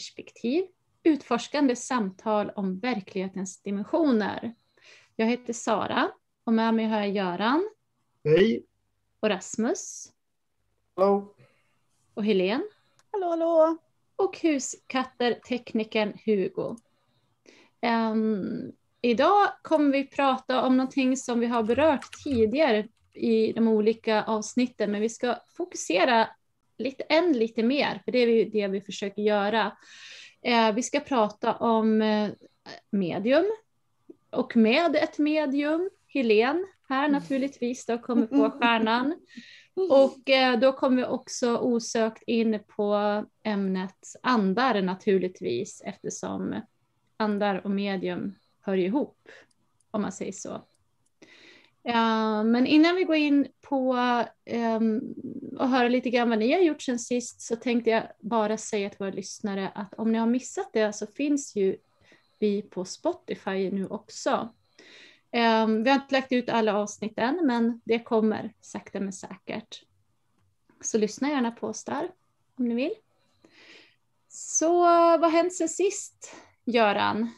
perspektiv, utforskande samtal om verklighetens dimensioner. Jag heter Sara och med mig har jag Göran. Hej. Och Rasmus. Hallå. Och Helene. Hallå, hallå. Och huskatterteknikern Hugo. Um, idag kommer vi prata om någonting som vi har berört tidigare i de olika avsnitten, men vi ska fokusera lite, än lite mer, för det är det vi försöker göra. Eh, vi ska prata om eh, medium och med ett medium, Helen här naturligtvis, då kommer på stjärnan. Och eh, då kommer vi också osökt in på ämnet andar naturligtvis, eftersom andar och medium hör ihop, om man säger så. Eh, men innan vi går in på um, och höra lite grann vad ni har gjort sen sist så tänkte jag bara säga till våra lyssnare att om ni har missat det så finns ju vi på Spotify nu också. Um, vi har inte lagt ut alla avsnitt än men det kommer sakta men säkert. Så lyssna gärna på oss där om ni vill. Så vad har hänt sen sist, Göran?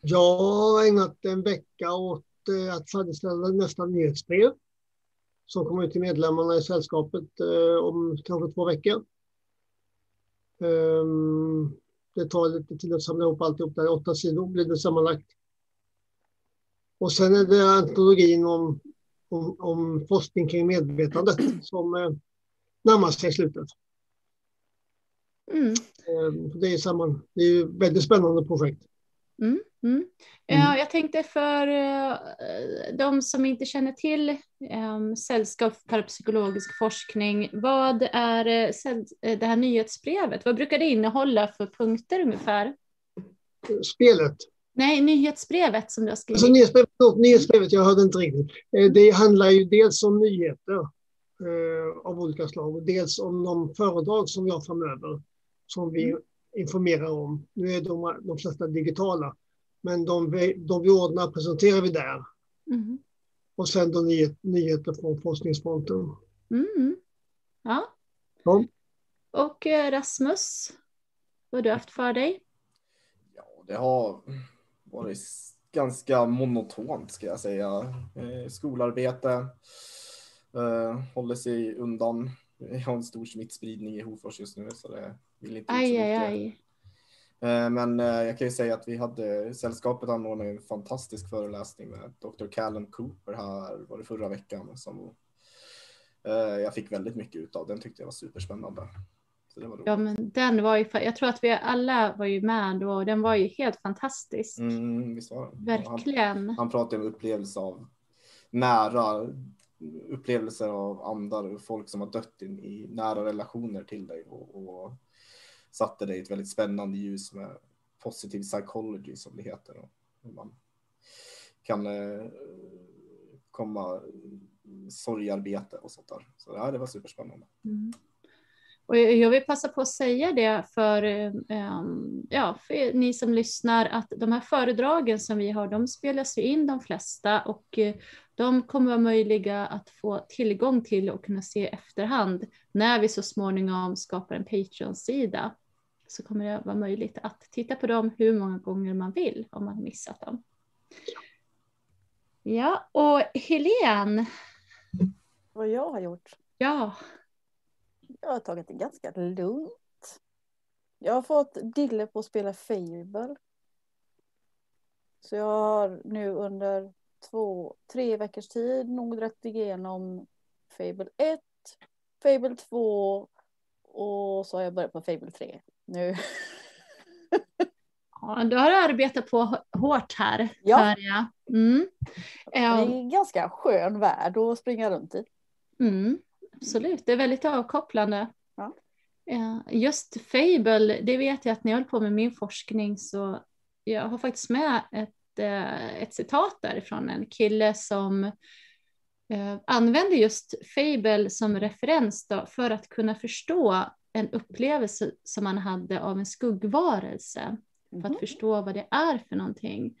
Jag har ägnat en vecka åt att färdigställa nästa nyhetsbrev som kommer ut till medlemmarna i sällskapet eh, om kanske två veckor. Ehm, det tar lite tid att samla ihop alltihop där, åtta sidor blir det sammanlagt. Och sen är det antologin om, om, om forskning kring medvetandet som eh, närmar sig slutet. Mm. Ehm, det, är samman, det är ett väldigt spännande projekt. Mm, mm. Mm. Jag tänkte för eh, de som inte känner till um, Sällskap för parapsykologisk forskning, vad är eh, eh, det här nyhetsbrevet? Vad brukar det innehålla för punkter ungefär? Spelet? Nej, nyhetsbrevet som du har skrivit. Alltså, nyhetsbrevet, nyhetsbrevet, jag hörde inte riktigt. Det handlar ju dels om nyheter av olika slag och dels om de föredrag som vi har framöver som vi informerar om. Nu är de, de flesta digitala. Men de vi, de vi ordnar presenterar vi där. Mm. Och sen då nyhet, nyheter från forskningsfronten. Mm. Ja. ja. Och eh, Rasmus, vad har du haft för dig? Ja, det har varit ganska monotont ska jag säga. Eh, skolarbete, eh, håller sig undan. Vi har en stor smittspridning i Hofors just nu så det vill inte aj, aj, aj. Eh, men eh, jag kan ju säga att vi hade sällskapet anordnade en fantastisk föreläsning med Dr. Callum Cooper här var det förra veckan som eh, jag fick väldigt mycket ut av. Den tyckte jag var superspännande. ja, men den var ju, jag tror att vi alla var ju med då och den var ju helt fantastisk. Mm. Verkligen. Han, han pratade om upplevelse av nära upplevelser av andar och folk som har dött in i nära relationer till dig och, och satte det i ett väldigt spännande ljus med positiv psychology som det heter. Och hur man kan eh, komma sorgarbete och sånt där. Så ja, det var superspännande. Mm. Och jag vill passa på att säga det för, um, ja, för ni som lyssnar att de här föredragen som vi har, de spelas ju in de flesta och uh, de kommer vara möjliga att få tillgång till och kunna se i efterhand när vi så småningom skapar en Patreon-sida så kommer det vara möjligt att titta på dem hur många gånger man vill om man missat dem. Ja, och Helene. Vad jag har gjort? Ja. Jag har tagit det ganska lugnt. Jag har fått dille på att spela Fable. Så jag har nu under två, tre veckors tid nog rätt igenom Fable 1, Fable 2 och så har jag börjat på Fable 3 nu. ja, du har arbetat på hårt här, ja. hör jag. Mm. Det är en ganska skön värld att springa runt i. Mm, absolut, det är väldigt avkopplande. Ja. Just Fable, det vet jag att när jag håller på med min forskning så jag har faktiskt med ett, eh, ett citat därifrån en kille som eh, använder just Fable som referens då, för att kunna förstå en upplevelse som man hade av en skuggvarelse. Mm. För att mhm. förstå vad det är för någonting.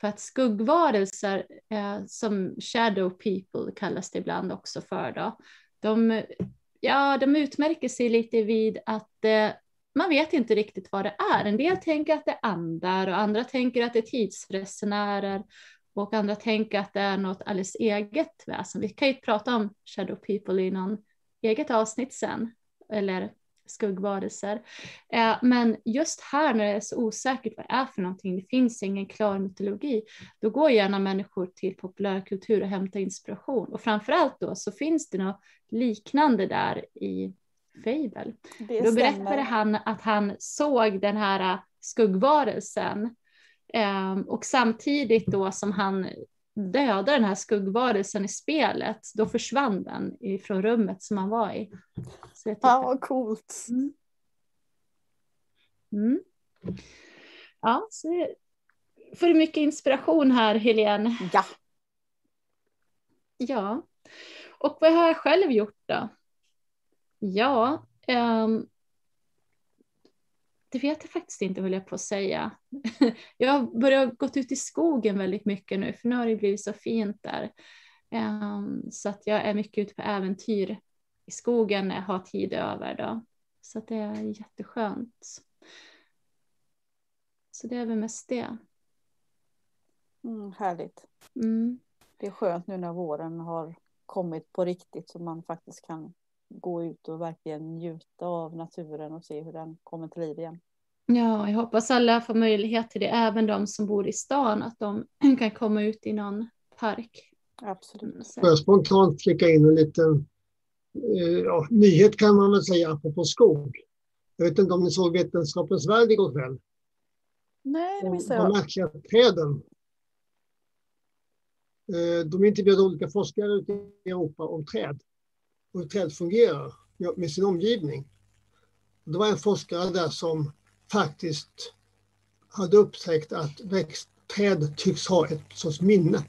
För att skuggvarelser, eh, som shadow people kallas det ibland också för, då, de ja, de utmärker sig lite vid att eh, man vet inte riktigt vad det är. En del tänker att det är andar och andra tänker att det är tidsresenärer och andra tänker att det är något alldeles eget väsen. Vi kan ju prata om shadow people i någon eget avsnitt sen, eller skuggvarelser. Eh, men just här när det är så osäkert vad det är för någonting, det finns ingen klar mytologi, då går gärna människor till populärkultur och hämtar inspiration. Och framförallt då så finns det något liknande där i Fable. Då berättade han att han såg den här skuggvarelsen eh, och samtidigt då som han dödade den här skuggvarelsen i spelet, då försvann den ifrån rummet som han var i. Så jag ja, vad coolt. Mm. Mm. Ja, så får du mycket inspiration här, Helene. Ja. Ja. Och vad har jag själv gjort då? Ja, um, det vet jag faktiskt inte höll jag på att säga. jag har börjat gått ut i skogen väldigt mycket nu för nu har det blivit så fint där. Um, så att jag är mycket ute på äventyr i skogen när jag har tid över då. Så att det är jätteskönt. Så det är väl mest det. Mm, härligt. Mm. Det är skönt nu när våren har kommit på riktigt så man faktiskt kan gå ut och verkligen njuta av naturen och se hur den kommer till liv igen. Ja, jag hoppas alla får möjlighet till det, även de som bor i stan, att de kan komma ut i någon park. Absolut. Mm, Får jag spontant flika in en liten eh, ja, nyhet kan man väl säga apropå skog. Jag vet inte om ni såg Vetenskapens värld igår kväll? Nej, det missade jag. De märkliga träden. Eh, de intervjuade olika forskare ute i Europa om träd hur träd fungerar med sin omgivning. Det var en forskare där som faktiskt hade upptäckt att växtträd tycks ha ett sorts minne.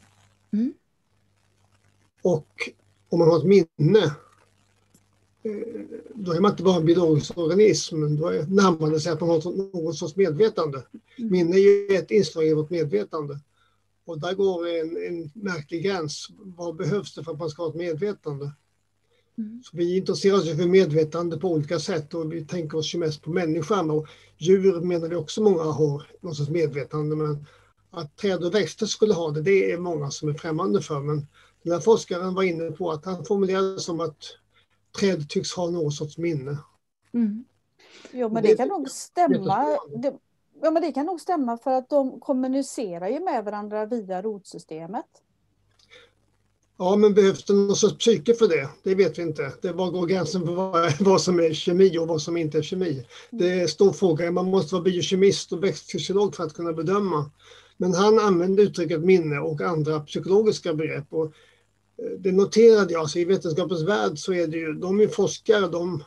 Mm. Och om man har ett minne, eh, då är man inte bara en biologisk organism, då närmar det sig att man har någon sorts medvetande. Mm. Minne är ju ett inslag i vårt medvetande. Och där går en, en märklig gräns. Vad behövs det för att man ska ha ett medvetande? Mm. Så vi intresserar oss för medvetande på olika sätt och vi tänker oss ju mest på människan. Och djur menar vi också många har någon sorts medvetande. Men att träd och växter skulle ha det, det är många som är främmande för. Men den här forskaren var inne på att han formulerade som att träd tycks ha någon sorts minne. Mm. Jo, men det, kan nog stämma. Ja, men det kan nog stämma för att de kommunicerar ju med varandra via rotsystemet. Ja, men behövs det någon sorts psyke för det? Det vet vi inte. Det var går gränsen för vad, vad som är kemi och vad som inte är kemi. Det är en stor fråga. Man måste vara biokemist och växtfysiolog för att kunna bedöma. Men han använde uttrycket minne och andra psykologiska begrepp. Och eh, det noterade jag. Så I vetenskapens värld så är det ju, de är forskare, de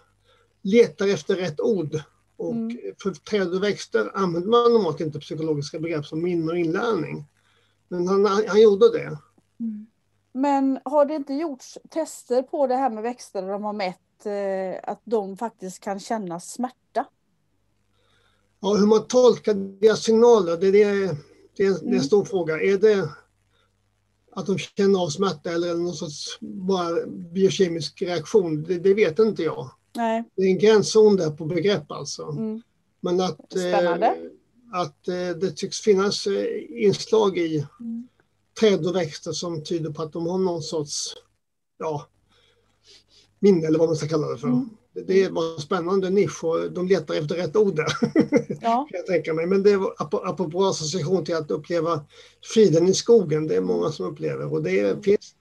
letar efter rätt ord. Och mm. för träd och växter använder man normalt inte psykologiska begrepp som minne och inlärning. Men han, han gjorde det. Mm. Men har det inte gjorts tester på det här med växter där de har mätt eh, att de faktiskt kan känna smärta? Ja, hur man tolkar deras signaler, det är, det, det är, det är en mm. stor fråga. Är det att de känner av smärta eller någon sorts bara biokemisk reaktion? Det, det vet inte jag. Nej. Det är en gränszon där på begrepp alltså. Mm. Men att, eh, att eh, det tycks finnas eh, inslag i Mm träd och växter som tyder på att de har någon sorts ja, minne eller vad man ska kalla det för. Mm. Det var spännande nisch och de letar efter rätt ord där. Ja. kan jag tänka mig. Men det var apropå association till att uppleva friden i skogen, det är många som upplever. Och det Mm. finns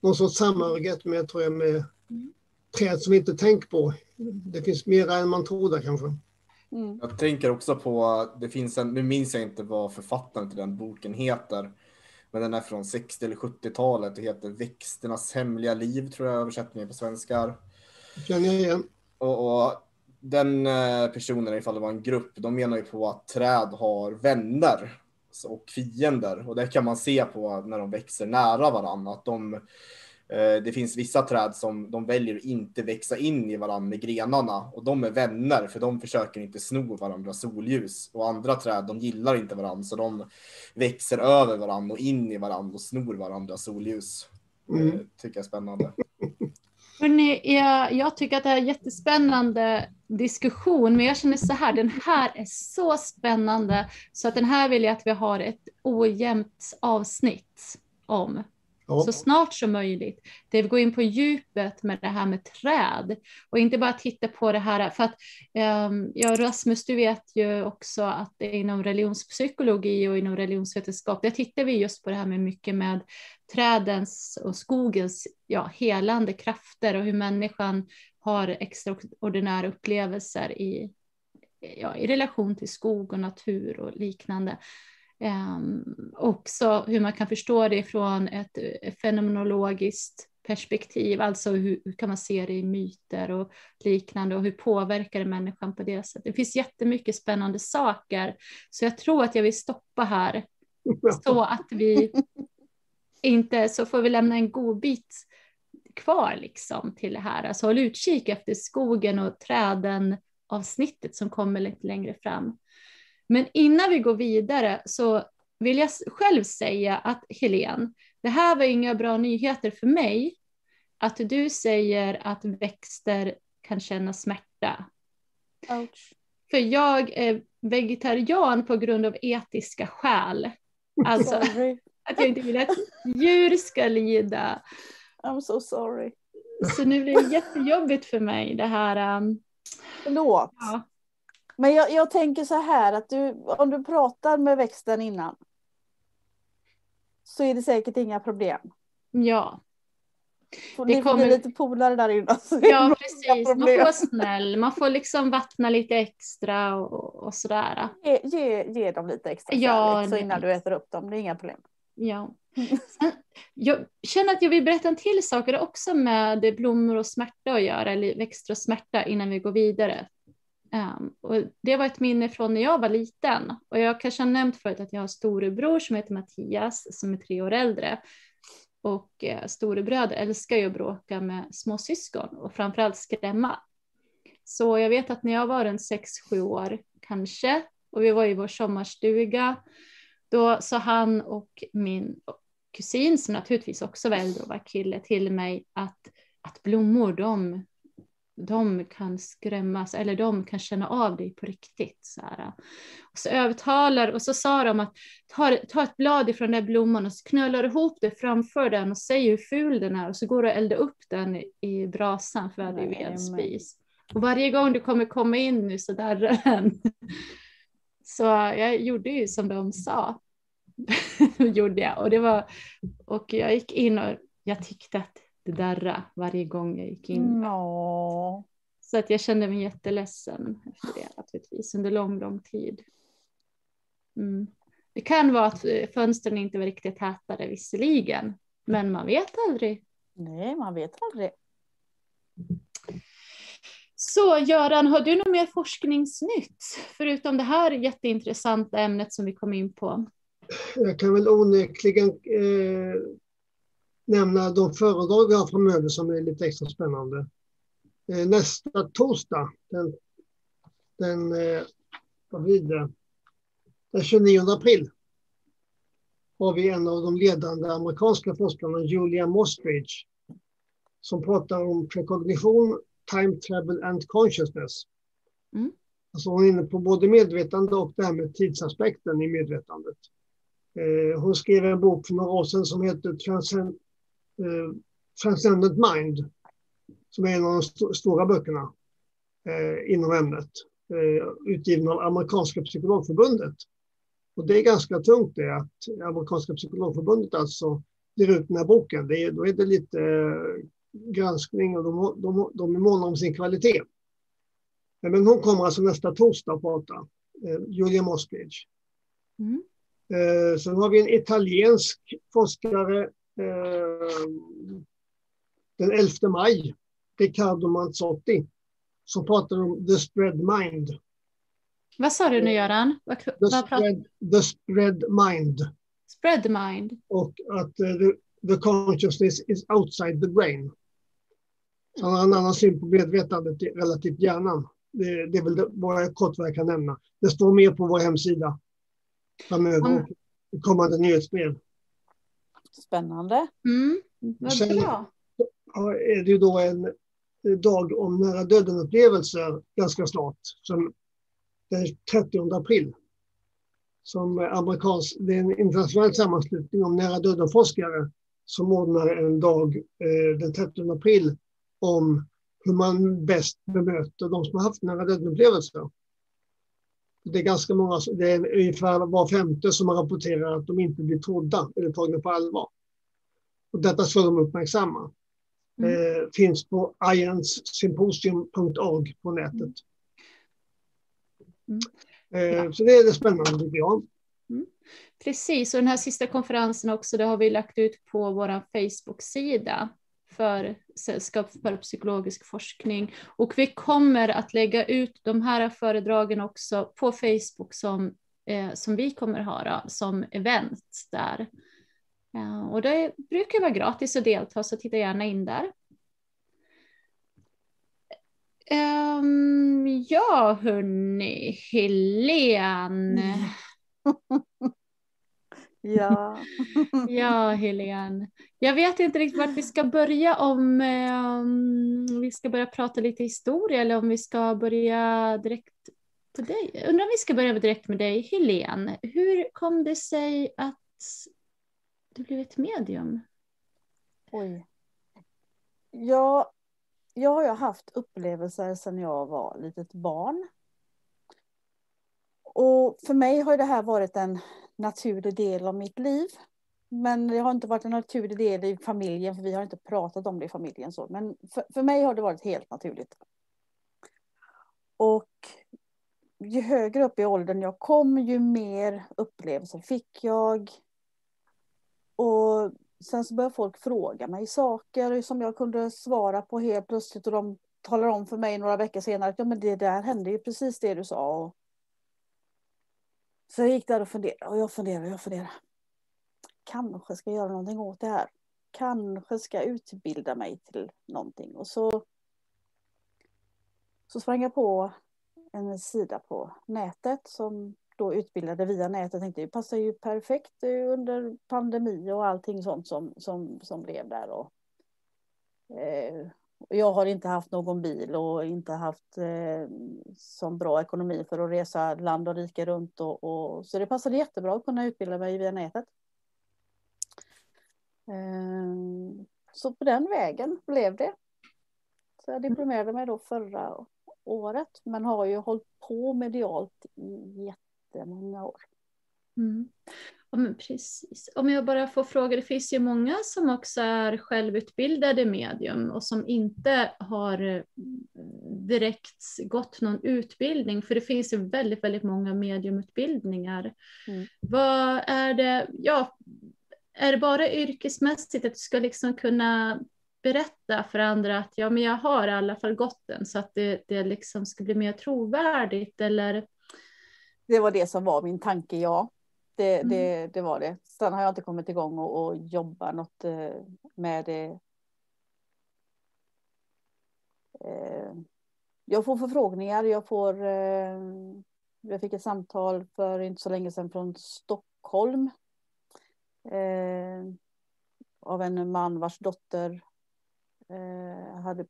någon sorts samhörighet med, tror jag, med Mm. träd som vi inte tänker på. Det finns mera än man tror där kanske. Mm. Jag tänker också på, det finns en, nu minns jag inte vad författaren till den boken heter, men den är från 60 eller 70-talet och heter Växternas hemliga liv, tror jag översättningen på svenska Känner jag igen. Och, och den eh, personen, ifall det var en grupp, de menar ju på att träd har vänner och fiender. Och det kan man se på när de växer nära varandra. Att de, det finns vissa träd som de väljer att inte växa in i varandra med grenarna. Och de är vänner för de försöker inte sno varandras solljus. Och andra träd, de gillar inte varandra så de växer över varandra och in i varandra och snor varandras solljus. Mm. Det tycker jag är spännande. Hörrni, jag, jag tycker att det här är en jättespännande diskussion, men jag känner så här, den här är så spännande så att den här vill jag att vi har ett ojämnt avsnitt om. Ja. så snart som möjligt. Det vi går in på djupet med det här med träd och inte bara titta på det här för att ehm, um, ja, Rasmus, du vet ju också att inom religionspsykologi och inom religionsvetenskap, där tittar vi just på det här med mycket med trädens och skogens ja, helande krafter och hur människan har extraordinära upplevelser i, ja, i relation till skog och natur och liknande. Um, också hur man kan förstå det från ett fenomenologiskt perspektiv, alltså hur, hur, kan man se det i myter och liknande och hur påverkar det människan på det sättet. Det finns jättemycket spännande saker, så jag tror att jag vill stoppa här så att vi inte, så får vi lämna en god bit kvar liksom till det här. Alltså håll utkik efter skogen och träden avsnittet som kommer lite längre fram. Men innan vi går vidare så vill jag själv säga att Helene, det här var inga bra nyheter för mig. Att du säger att växter kan känna smärta. Ouch. För jag är vegetarian på grund av etiska skäl. Alltså Sorry. att jag inte vill att djur ska lida. I'm so sorry. Så nu blir det jättejobbigt för mig det här. Um, Förlåt. ja. Men jag, jag tänker så här att du, om du pratar med växten innan. Så är det säkert inga problem. ja, Får- Det kommer- lite polare där inne. ja precis. Man får vara snäll, man får liksom vattna lite extra och, och sådär. Ge, ge, ge dem lite extra Ja, kärlek så innan du äter upp dem. Det är inga problem. Ja. Sen, jag känner att jag vill berätta en till sak, det också med blommor och smärta att göra, eller växter och smärta innan vi går vidare. Um, och det var ett minne från när jag var liten. Och jag kanske har nämnt förut att jag har en storebror som heter Mattias som är tre år äldre. Och eh, storebröder älskar ju att bråka med småsyskon och framförallt skrämma. Så jag vet att när jag var runt 6-7 år kanske, och vi var i vår sommarstuga, då sa han och min kusin, som naturligtvis också var äldre och var kille, till mig att, att blommor, de, de kan skrämmas, eller de kan känna av dig på riktigt. Så här. Och så övertalar, och så sa de att ta, ta ett blad ifrån den blomman och så knölar ihop det framför den och säger hur ful den är och så går du och eldar upp den i, brasan för att det är vedspis. Och varje gång du kommer komma in nu så darrar den. Så jag gjorde ju som de sa. gjorde jag. Och, det var, och jag gick in och jag tyckte att det darra varje gång jag gick in. Nå. Så att jag kände mig jätteledsen efter det naturligtvis under lång, lång tid. Mm. Det kan vara att eh, fönstren inte var riktigt tätade visserligen, men man vet aldrig. Nej, man vet aldrig. Så Göran, har du något mer forskningsnytt? Förutom det här jätteintressanta ämnet som vi kom in på. Jag kan väl onekligen eh, nämna de föredrag vi har framöver som är lite extra spännande. Eh, nästa torsdag, den, den, eh, vad blir det? den 29 april, har vi en av de ledande amerikanska forskarna, Julia Mostridge, som pratar om prekognition, time travel and consciousness. Mm. Alltså hon är inne på både medvetande och det här med tidsaspekten i medvetandet. Eh, hon skrev en bok för några år sedan som heter Transcend, eh, Transcendent Mind. Som är en av de st stora böckerna eh, inom ämnet. Eh, utgiven av Amerikanska psykologförbundet. Och det är ganska tungt det att Amerikanska psykologförbundet alltså ger ut den här boken. Det är, då är det lite eh, granskning och de, de, de är måna om sin kvalitet. Men hon kommer alltså nästa torsdag att prata. Eh, Julia Moskvich. Mm. Eh, sen har vi en italiensk forskare den 11 maj, Riccardo Manzotti, som pratar om the spread mind. Vad sa du nu Göran? Vad, The vad spread, the spread mind. Spread mind. Och att eh, the, the consciousness is outside the brain. Så han har en annan syn på medvetandet relativt hjärnan. Det, det är väl jag kort vad jag kan nämna. Det står mer på vår hemsida framöver Mm. och i kommande nyhetsbrev. Spännande. Mm. Vad Sen- bra. är det ju då en dag om nära döden-upplevelser ganska snart, som den 30 april. Som amerikansk, det är en internationell sammanslutning om nära döden-forskare som ordnar en dag eh, den 30 april om hur man bäst bemöter de som har haft nära döden-upplevelser. Det är ganska många, det är ungefär var femte som har rapporterat att de inte blir trodda eller tagna på allvar. Och detta ska de uppmärksamma. Mm. Eh, finns på ianssymposium.org på nätet. Mm. Eh, så det är det spännande tycker jag. Mm. Precis, och den här sista konferensen också, det har vi lagt ut på vår Facebook-sida för Sällskap för psykologisk forskning. Och vi kommer att lägga ut de här föredragen också på Facebook som, eh, som vi kommer ha då, som event där. Ja, och det brukar vara gratis att delta, så titta gärna in där. Um, ja, hörni, Helen. ja. ja, Helene. Jag vet inte riktigt vart vi ska börja om um, vi ska börja prata lite historia eller om vi ska börja direkt på dig. Undrar om vi ska börja direkt med dig, Helene. Hur kom det sig att du blev ett medium? Oj. Ja, jag har ju haft upplevelser sedan jag var litet barn. Och för mig har det här varit en naturlig del av mitt liv. Men det har inte varit en naturlig del i familjen, för vi har inte pratat om det i familjen. Så. Men för, för mig har det varit helt naturligt. Och ju högre upp i åldern jag kom, ju mer upplevelser fick jag. Och sen så började folk fråga mig saker som jag kunde svara på helt plötsligt och de talar om för mig några veckor senare att ja, men det där hände ju precis det du sa. Så jag gick där och funderade och jag funderade och jag funderade. Kanske ska jag göra någonting åt det här. Kanske ska jag utbilda mig till någonting. Och så, så sprang jag på en sida på nätet som då utbildade via nätet. Jag tänkte det passar ju perfekt under pandemi och allting sånt som, som, som blev där. Och, eh, jag har inte haft någon bil och inte haft eh, så bra ekonomi för att resa land och rike runt. Och, och, så det passade jättebra att kunna utbilda mig via nätet. Eh, så på den vägen blev det. Så jag diplomerade mig då förra året men har ju hållit på medialt i jättemånga år. Mm. Ja, men precis. Om jag bara får fråga, det finns ju många som också är självutbildade medium och som inte har eh, direkt gått någon utbildning, för det finns ju väldigt, väldigt många mediumutbildningar. Mm. Vad är det, ja, är det bara yrkesmässigt att du ska liksom kunna berätta för andra att ja, men jag har i alla fall gått den så att det, det liksom ska bli mer trovärdigt eller det var det som var min tanke, ja. Det, mm. det, det var det. Sen har jag inte kommit igång och, och jobba något eh, med det. Eh, jag får förfrågningar, jag får eh, jag fick ett samtal för inte så länge sedan från Stockholm. av en man vars dotter hade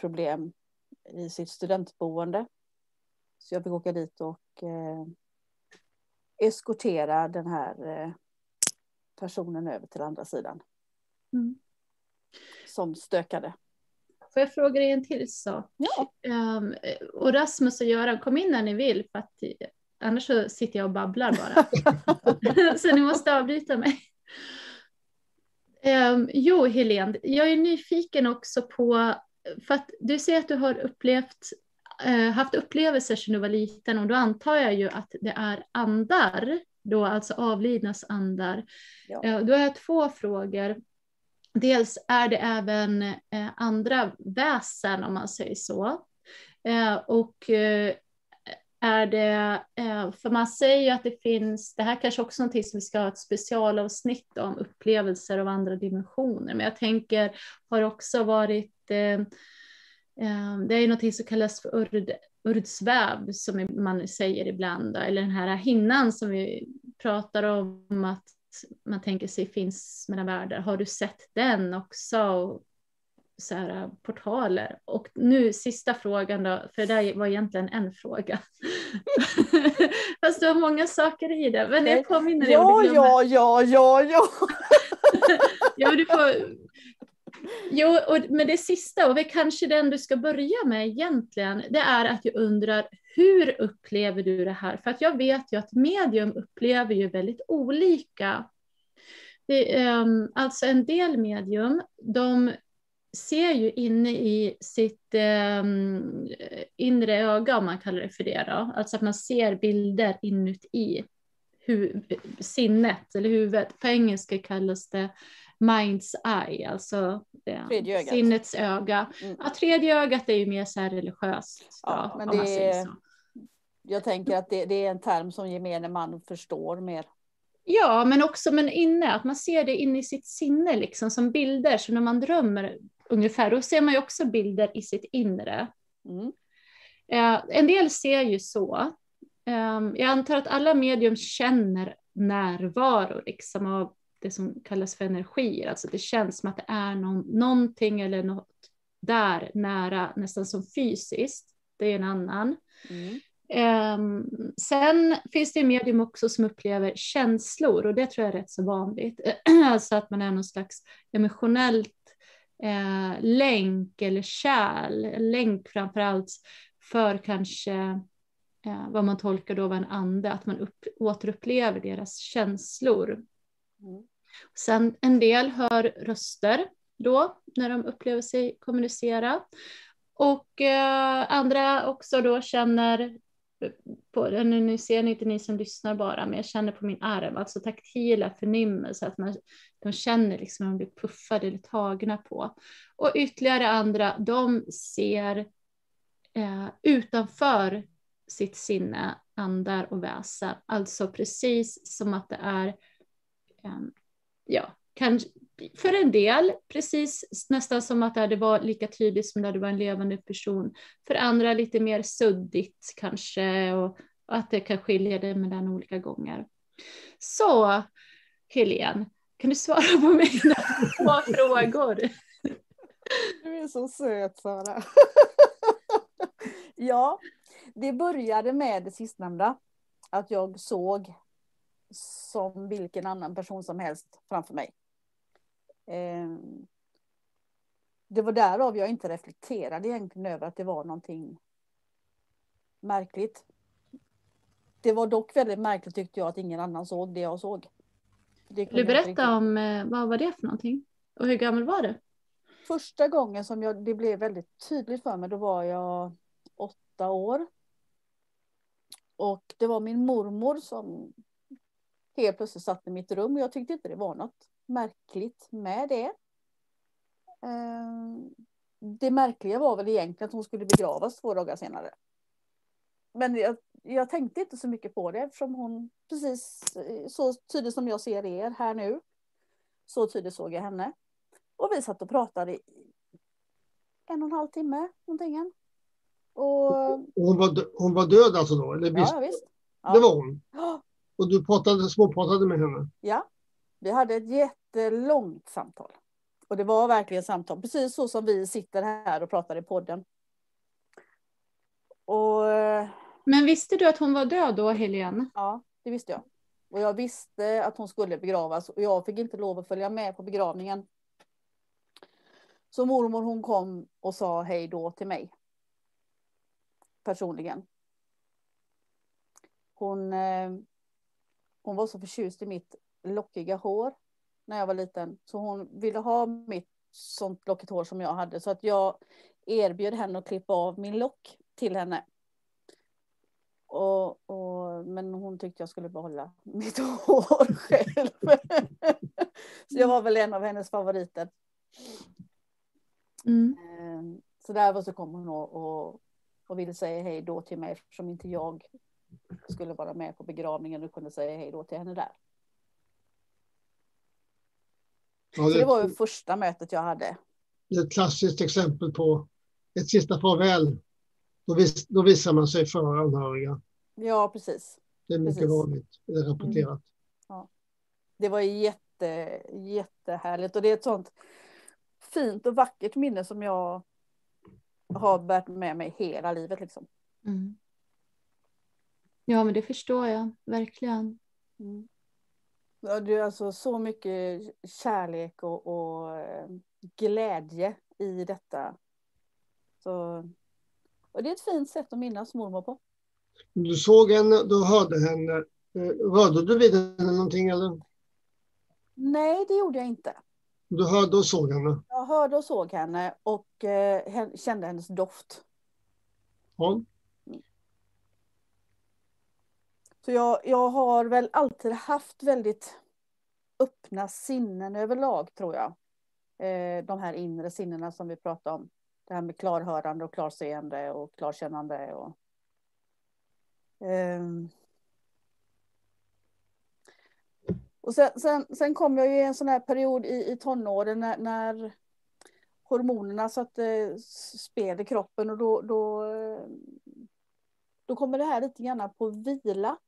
problem i sitt studentboende. Så jag fick åka dit och eskortera den här eh, personen över till andra sidan. Mm. Som stökade. Får jag fråga dig en till sak? Ja. Um, och Rasmus och Göran, kom in när ni vill, för att annars så sitter jag och babblar bara. så ni måste avbryta mig. Um, jo, Helene, jag är nyfiken också på, för att du säger att du har upplevt eh, haft upplevelser sedan du var liten och då antar jag ju att det är andar, då alltså avlidnas andar. Ja. Eh, då har jag två frågor. Dels är det även eh, andra väsen om man säger så. Eh, och eh, är det, eh, för man säger ju att det finns, det här kanske också är någonting som vi ska ha ett specialavsnitt om, upplevelser av andra dimensioner, men jag tänker har också varit det är något som kallas för urd, urdsväv som man säger ibland, eller den här hinnan som vi pratar om att man tänker sig finns mellan världar. Har du sett den också? så här, portaler. Och nu sista frågan då, för det där var egentligen en fråga. Fast det var många saker i det. Men jag påminner dig ja, ja, ja, ja, ja. ja, du får... Jo, och, men det sista, och det är kanske den du ska börja med egentligen, det är att jag undrar hur upplever du det här? För att jag vet ju att medium upplever ju väldigt olika. Det, um, alltså en del medium, de ser ju inne i sitt um, inre öga, om man kallar det för det, då. alltså att man ser bilder inuti hu sinnet eller huvudet. På engelska kallas det mind's eye, alltså ja, sinnets öga. Mm. Ja, tredje ögat är ju mer så här religiöst. Ja, då, men det är, jag tänker att det, det, är en term som gemene man förstår mer. Ja, men också men inne, att man ser det inne i sitt sinne liksom som bilder. Så när man drömmer ungefär, då ser man ju också bilder i sitt inre. Mm. Eh, en del ser ju så. Eh, jag antar att alla medium känner närvaro liksom av det som kallas för energier. Alltså det känns som att det är någon, någonting eller något där nära, nästan som fysiskt. Det är en annan. Mm. Um, sen finns det medium också som upplever känslor och det tror jag är rätt så vanligt. alltså att man är någon slags emotionellt eh, länk eller kärl, länk framför allt för kanske eh, vad man tolkar då var en ande, att man upp, återupplever deras känslor. Mm. Sen en del hör röster då när de upplever sig kommunicera. Och eh, andra också då känner på, nu ser ni inte ni som lyssnar bara, men jag känner på min arm, alltså taktila förnimmelser, att man, de känner liksom att de blir puffade eller tagna på. Och ytterligare andra, de ser eh, utanför sitt sinne andar och väsen, alltså precis som att det är, eh, ja, kanske för en del, precis nästan som att det var lika tydligt som när det var en levande person. För andra lite mer suddigt kanske och, att det kan skilja dig mellan olika gånger. Så, Helene, kan du svara på mina två frågor? Du är så söt, Sara. ja, det började med det sistnämnda. Att jag såg som vilken annan person som helst framför mig. Ehm, det var därav jag inte reflekterade egentligen över att det var någonting märkligt. Det var dock väldigt märkligt tyckte jag att ingen annan såg det jag såg. Vill du berätta om eh, vad var det för någonting? Och hur gammal var du? Första gången som jag, det blev väldigt tydligt för mig, då var jag åtta år. Och det var min mormor som helt plötsligt satt i mitt rum och jag tyckte inte det var något märkligt med det. Ehm, det märkliga var väl egentligen att hon skulle begravas två dagar senare. Men jag, jag tänkte inte så mycket på det eftersom hon precis så tydligt som jag ser er här nu. Så tydligt såg jag henne. Och vi satt och pratade i en och en halv timme någonting. Och... Hon, var, hon var död alltså då? Eller visst? Ja, visst. Ja. Det var hon? Och du pratade, småpratade med henne? Ja, vi hade ett jättelångt samtal. Och det var verkligen samtal, precis så som vi sitter här och pratar i podden. Och... Men visste du att hon var död då, Helene? Ja, det visste jag. Och jag visste att hon skulle begravas och jag fick inte lov att följa med på begravningen. Så mormor hon kom och sa hej då till mig. Personligen. Hon, eh, hon var så förtjust i mitt lockiga hår när jag var liten. Så hon ville ha mitt sånt lockigt hår som jag hade. Så att jag erbjöd henne att klippa av min lock till henne. Och, och, men hon tyckte jag skulle behålla mitt hår själv. så jag var väl en av hennes favoriter. Mm. Ehm, så där så kom hon och, och, och ville säga hej då till mig eftersom inte jag skulle vara med på begravningen och kunde säga hej då till henne där. Ja, det, det var ju första mötet jag hade. Det är ett klassiskt exempel på ett sista farväl. Då, vis, då visar man sig för anhöriga. Ja, precis. Det är mycket precis. vanligt, det är rapporterat. Mm. Ja. Det var jätte, jättehärligt och det är ett sånt fint och vackert minne som jag har bärt med mig hela livet. Liksom. Mm. Ja, men det förstår jag verkligen. Mm. Ja, är alltså så mycket kärlek och, och eh, glädje i detta. Så, och det är ett fint sätt att minnas mormor på. Du såg henne, du hörde henne. Eh, Rörde du vid henne någonting eller? Nej, det gjorde jag inte. Du hörde och såg henne? Jag hörde och såg henne och eh, kände hennes doft. Ja. Så jag, jag har väl alltid haft väldigt öppna sinnen överlag tror jag. Eh, de här inre sinnena som vi pratade om. Det här med klarhörande och klarseende och klarkännande. Och, eh. och sen, sen, sen kom jag ju i en sån här period i, i tonåren när, när hormonerna satte spel i kroppen och då, då, eh, då kommer det här lite grann på vila.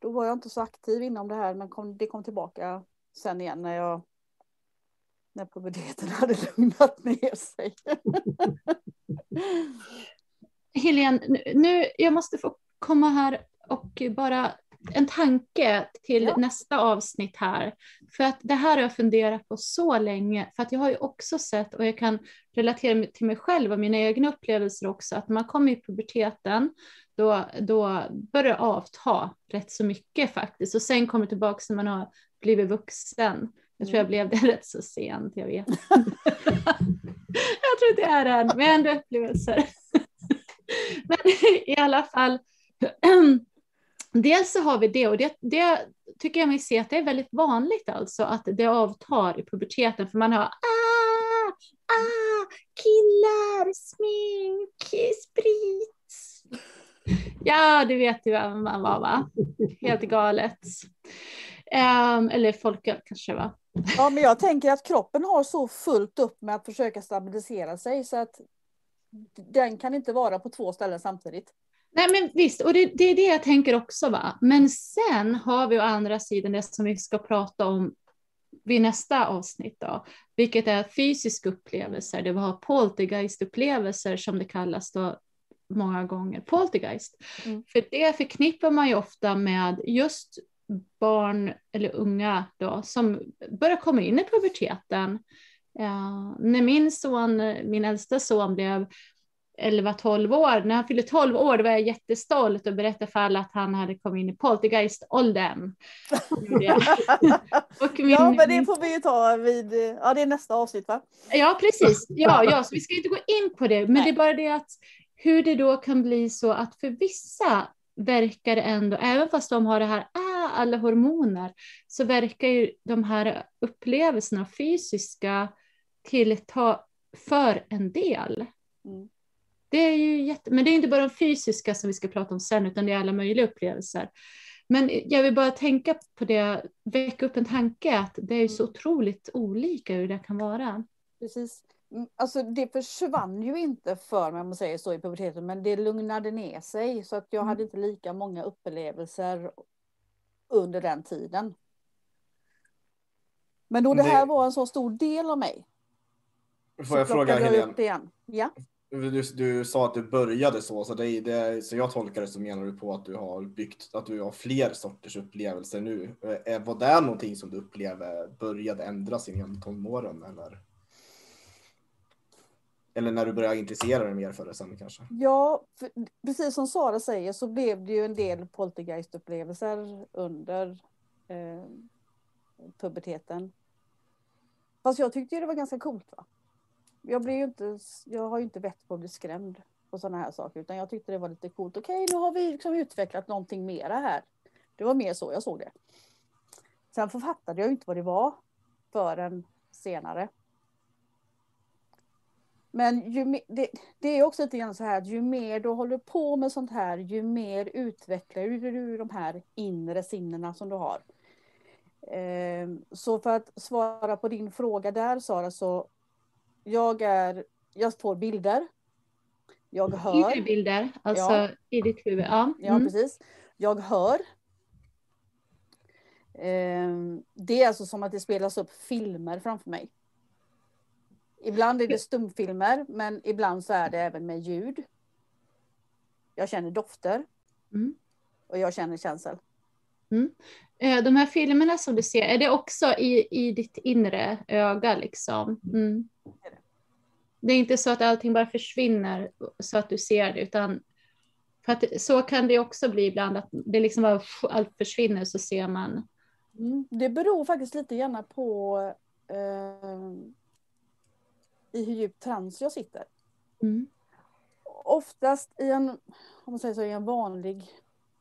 Då var jag inte så aktiv inom det här men kom, det kom tillbaka sen igen när jag när puberteten hade lugnat ner sig. Helene, nu- nu, jag måste få komma här och bara en tanke till Ja. nästa avsnitt här. För att det här har jag funderat på så länge, för att jag har ju också sett, och jag kan relatera till mig själv och mina egna upplevelser också, att när man kommer i puberteten, då, då börjar det avta rätt så mycket faktiskt. Och sen kommer tillbaka när man har blivit vuxen. Jag tror jag blev det rätt så sent, jag vet. jag tror det är en, men ändå upplevelser. men i alla fall, dels så har vi det och det, det tycker jag mig se att det är väldigt vanligt alltså att det avtar i puberteten för man har ah, ah, killar, smink, sprit. Ja, det vet du vem man var va? Helt galet. Um, eller folköl kanske va? Ja, men jag tänker att kroppen har så fullt upp med att försöka stabilisera sig så att den kan inte vara på två ställen samtidigt. Nej men visst, och det, det är det jag tänker också va. Men sen har vi å andra sidan det som vi ska prata om vid nästa avsnitt då, vilket är fysiska upplevelser, det vi har poltergeistupplevelser som det kallas då många gånger, poltergeist. Mm. För det förknippar man ju ofta med just barn eller unga då som börjar komma in i puberteten. Ja, när min son, min äldsta son blev 11-12 år, när han fyllde 12 år då var jag jättestolt och berättade för alla att han hade kommit in i poltergeist-åldern. Min, Ja, men det får vi ju ta vid, ja det är nästa avsnitt va? Ja, precis. Ja, ja, så vi ska inte gå in på det, men Nej. det är bara det att hur det då kan bli så att för vissa verkar det ändå, även fast de har det här, ah, alla hormoner, så verkar ju de här upplevelserna fysiska tillta för en del. Mm. Det är ju jätte, men det är inte bara de fysiska som vi ska prata om sen, utan det är alla möjliga upplevelser. Men jag vill bara tänka på det, väcka upp en tanke att det är så otroligt olika hur det kan vara. Precis. Mm, Alltså det försvann ju inte för mig om man säger så i puberteten men det lugnade ner sig så att jag Mm. hade inte lika många upplevelser under den tiden. Men då det Det- här var en så stor del av mig. Får jag fråga Helene? upp det igen. Ja, du, du sa att du började så, så, det, det, så jag tolkar det som menar du på att du har byggt, att du har fler sorters upplevelser nu. Eh, eh, var det någonting som du upplevde började ändras inom tonåren eller? Eller när du började intressera dig mer för det sen kanske? ja för, precis som Sara säger så blev det ju en del poltergeistupplevelser under eh, puberteten. Fast jag tyckte ju det var ganska coolt va. Jag, blev ju inte, jag har ju inte vett på att bli skrämd på sådana här saker utan jag tyckte det var lite coolt. Okej, nu har vi liksom utvecklat någonting mera här. Det var mer så jag såg det. Sen författade jag inte vad det var förrän senare. Men ju me- det, det är också lite grann så här att ju mer du håller på med sånt här, ju mer utvecklar du du de här inre sinnena som du har. Ehm, så för att svara på din fråga där Sara, så jag är, jag får bilder. Jag hör. Inre bilder, alltså Ja. i ditt huvud. Ja. Ja, Mm. precis. Jag hör. Ehm, Det är alltså som att det spelas upp filmer framför mig. Ibland är det stumfilmer, men ibland så är det även med ljud. Jag känner dofter. Mm. Och jag känner känsel. Eh, De här filmerna som du ser, är det också i, i ditt inre öga liksom? Mm. Det är inte så att allting bara försvinner så att du ser det, utan för att så kan det också bli ibland, att det liksom bara allt försvinner så ser man. Mm. Det beror faktiskt lite grann på eh, i hur djup trans jag sitter. Mm. Oftast i en, om man säger så, i en vanlig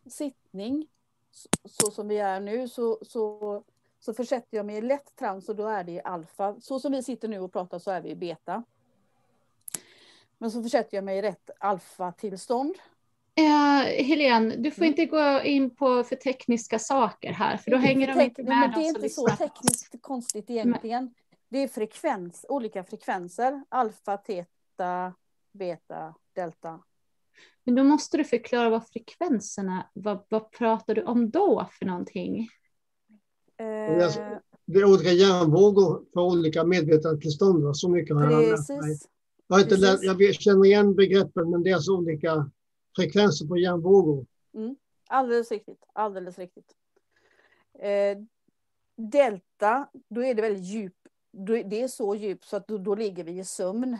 sittning, så, så som vi är nu, så, så, så försätter jag mig i lätt trans och då är det i alfa. Så som vi sitter nu och pratar så är vi i beta. Men så försätter jag mig i rätt alfa-tillstånd. Eh, Helene, du får Mm. inte gå in på för tekniska saker här, för då hänger de inte med. men de det är inte så lyssnar. tekniskt konstigt egentligen. Det är frekvens, olika frekvenser. Alfa, teta, beta, delta. Men då måste du förklara vad frekvenserna, vad, vad pratar du om då för någonting? Eh, Det är olika hjärnvågor för olika medvetandetillstånd. Så mycket har jag lärt mig. Jag, har inte lärt, jag känner igen begreppen, men det är alltså olika frekvenser på hjärnvågor. Alldeles riktigt. Alldeles riktigt. Eh, delta, då är det väldigt djup. Det är så djupt så att då, då ligger vi i sömn.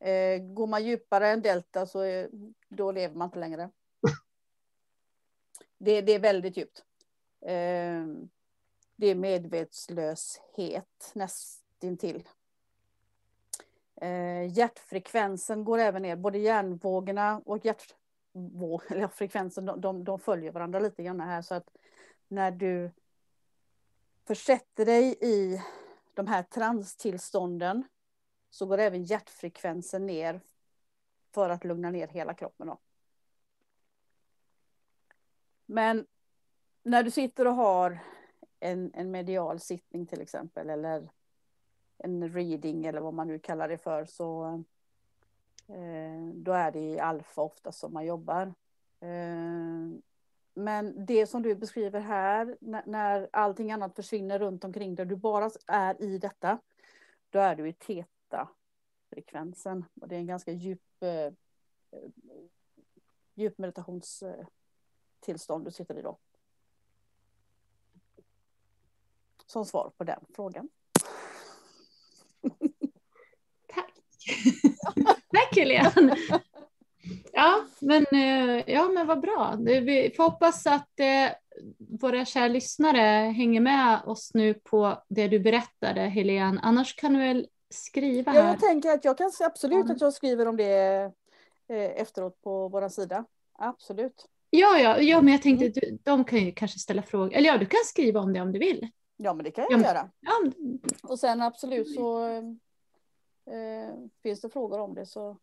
Eh, går man djupare än delta så är, då lever man inte längre. Det, det är väldigt djupt. Eh, det är medvetslöshet nästintill. Eh, hjärtfrekvensen går även ner, både hjärnvågorna och hjärtfrekvensen, de, de, de följer varandra lite grann här. Så att när du försätter dig i de här transtillstånden så går även hjärtfrekvensen ner för att lugna ner hela kroppen. Då. Men när du sitter och har en, en medial sittning till exempel eller en reading eller vad man nu kallar det för så eh, då är det i alfa ofta som man jobbar. Eh, men det som du beskriver här, när, när allting annat försvinner runt omkring dig, du bara är i detta, då är du i teta-frekvensen. Och det är en ganska djup, eh, djup meditationstillstånd du sitter i då. Som svar på den frågan. Tack! Tack Helene! Ja men, eh, ja, men vad bra. Vi får hoppas att eh, våra kära lyssnare hänger med oss nu på det du berättade Helene. Annars kan du väl skriva Ja, här. jag tänker att jag kan absolut att jag skriver om det eh, efteråt på vår sida. Absolut. Ja, ja, ja, men jag tänkte Mm. du, de kan ju kanske ställa frågor. Eller ja, du kan skriva om det om du vill. Ja, men det kan Ja, jag men- göra. Ja, Och sen absolut så eh, finns det frågor om det så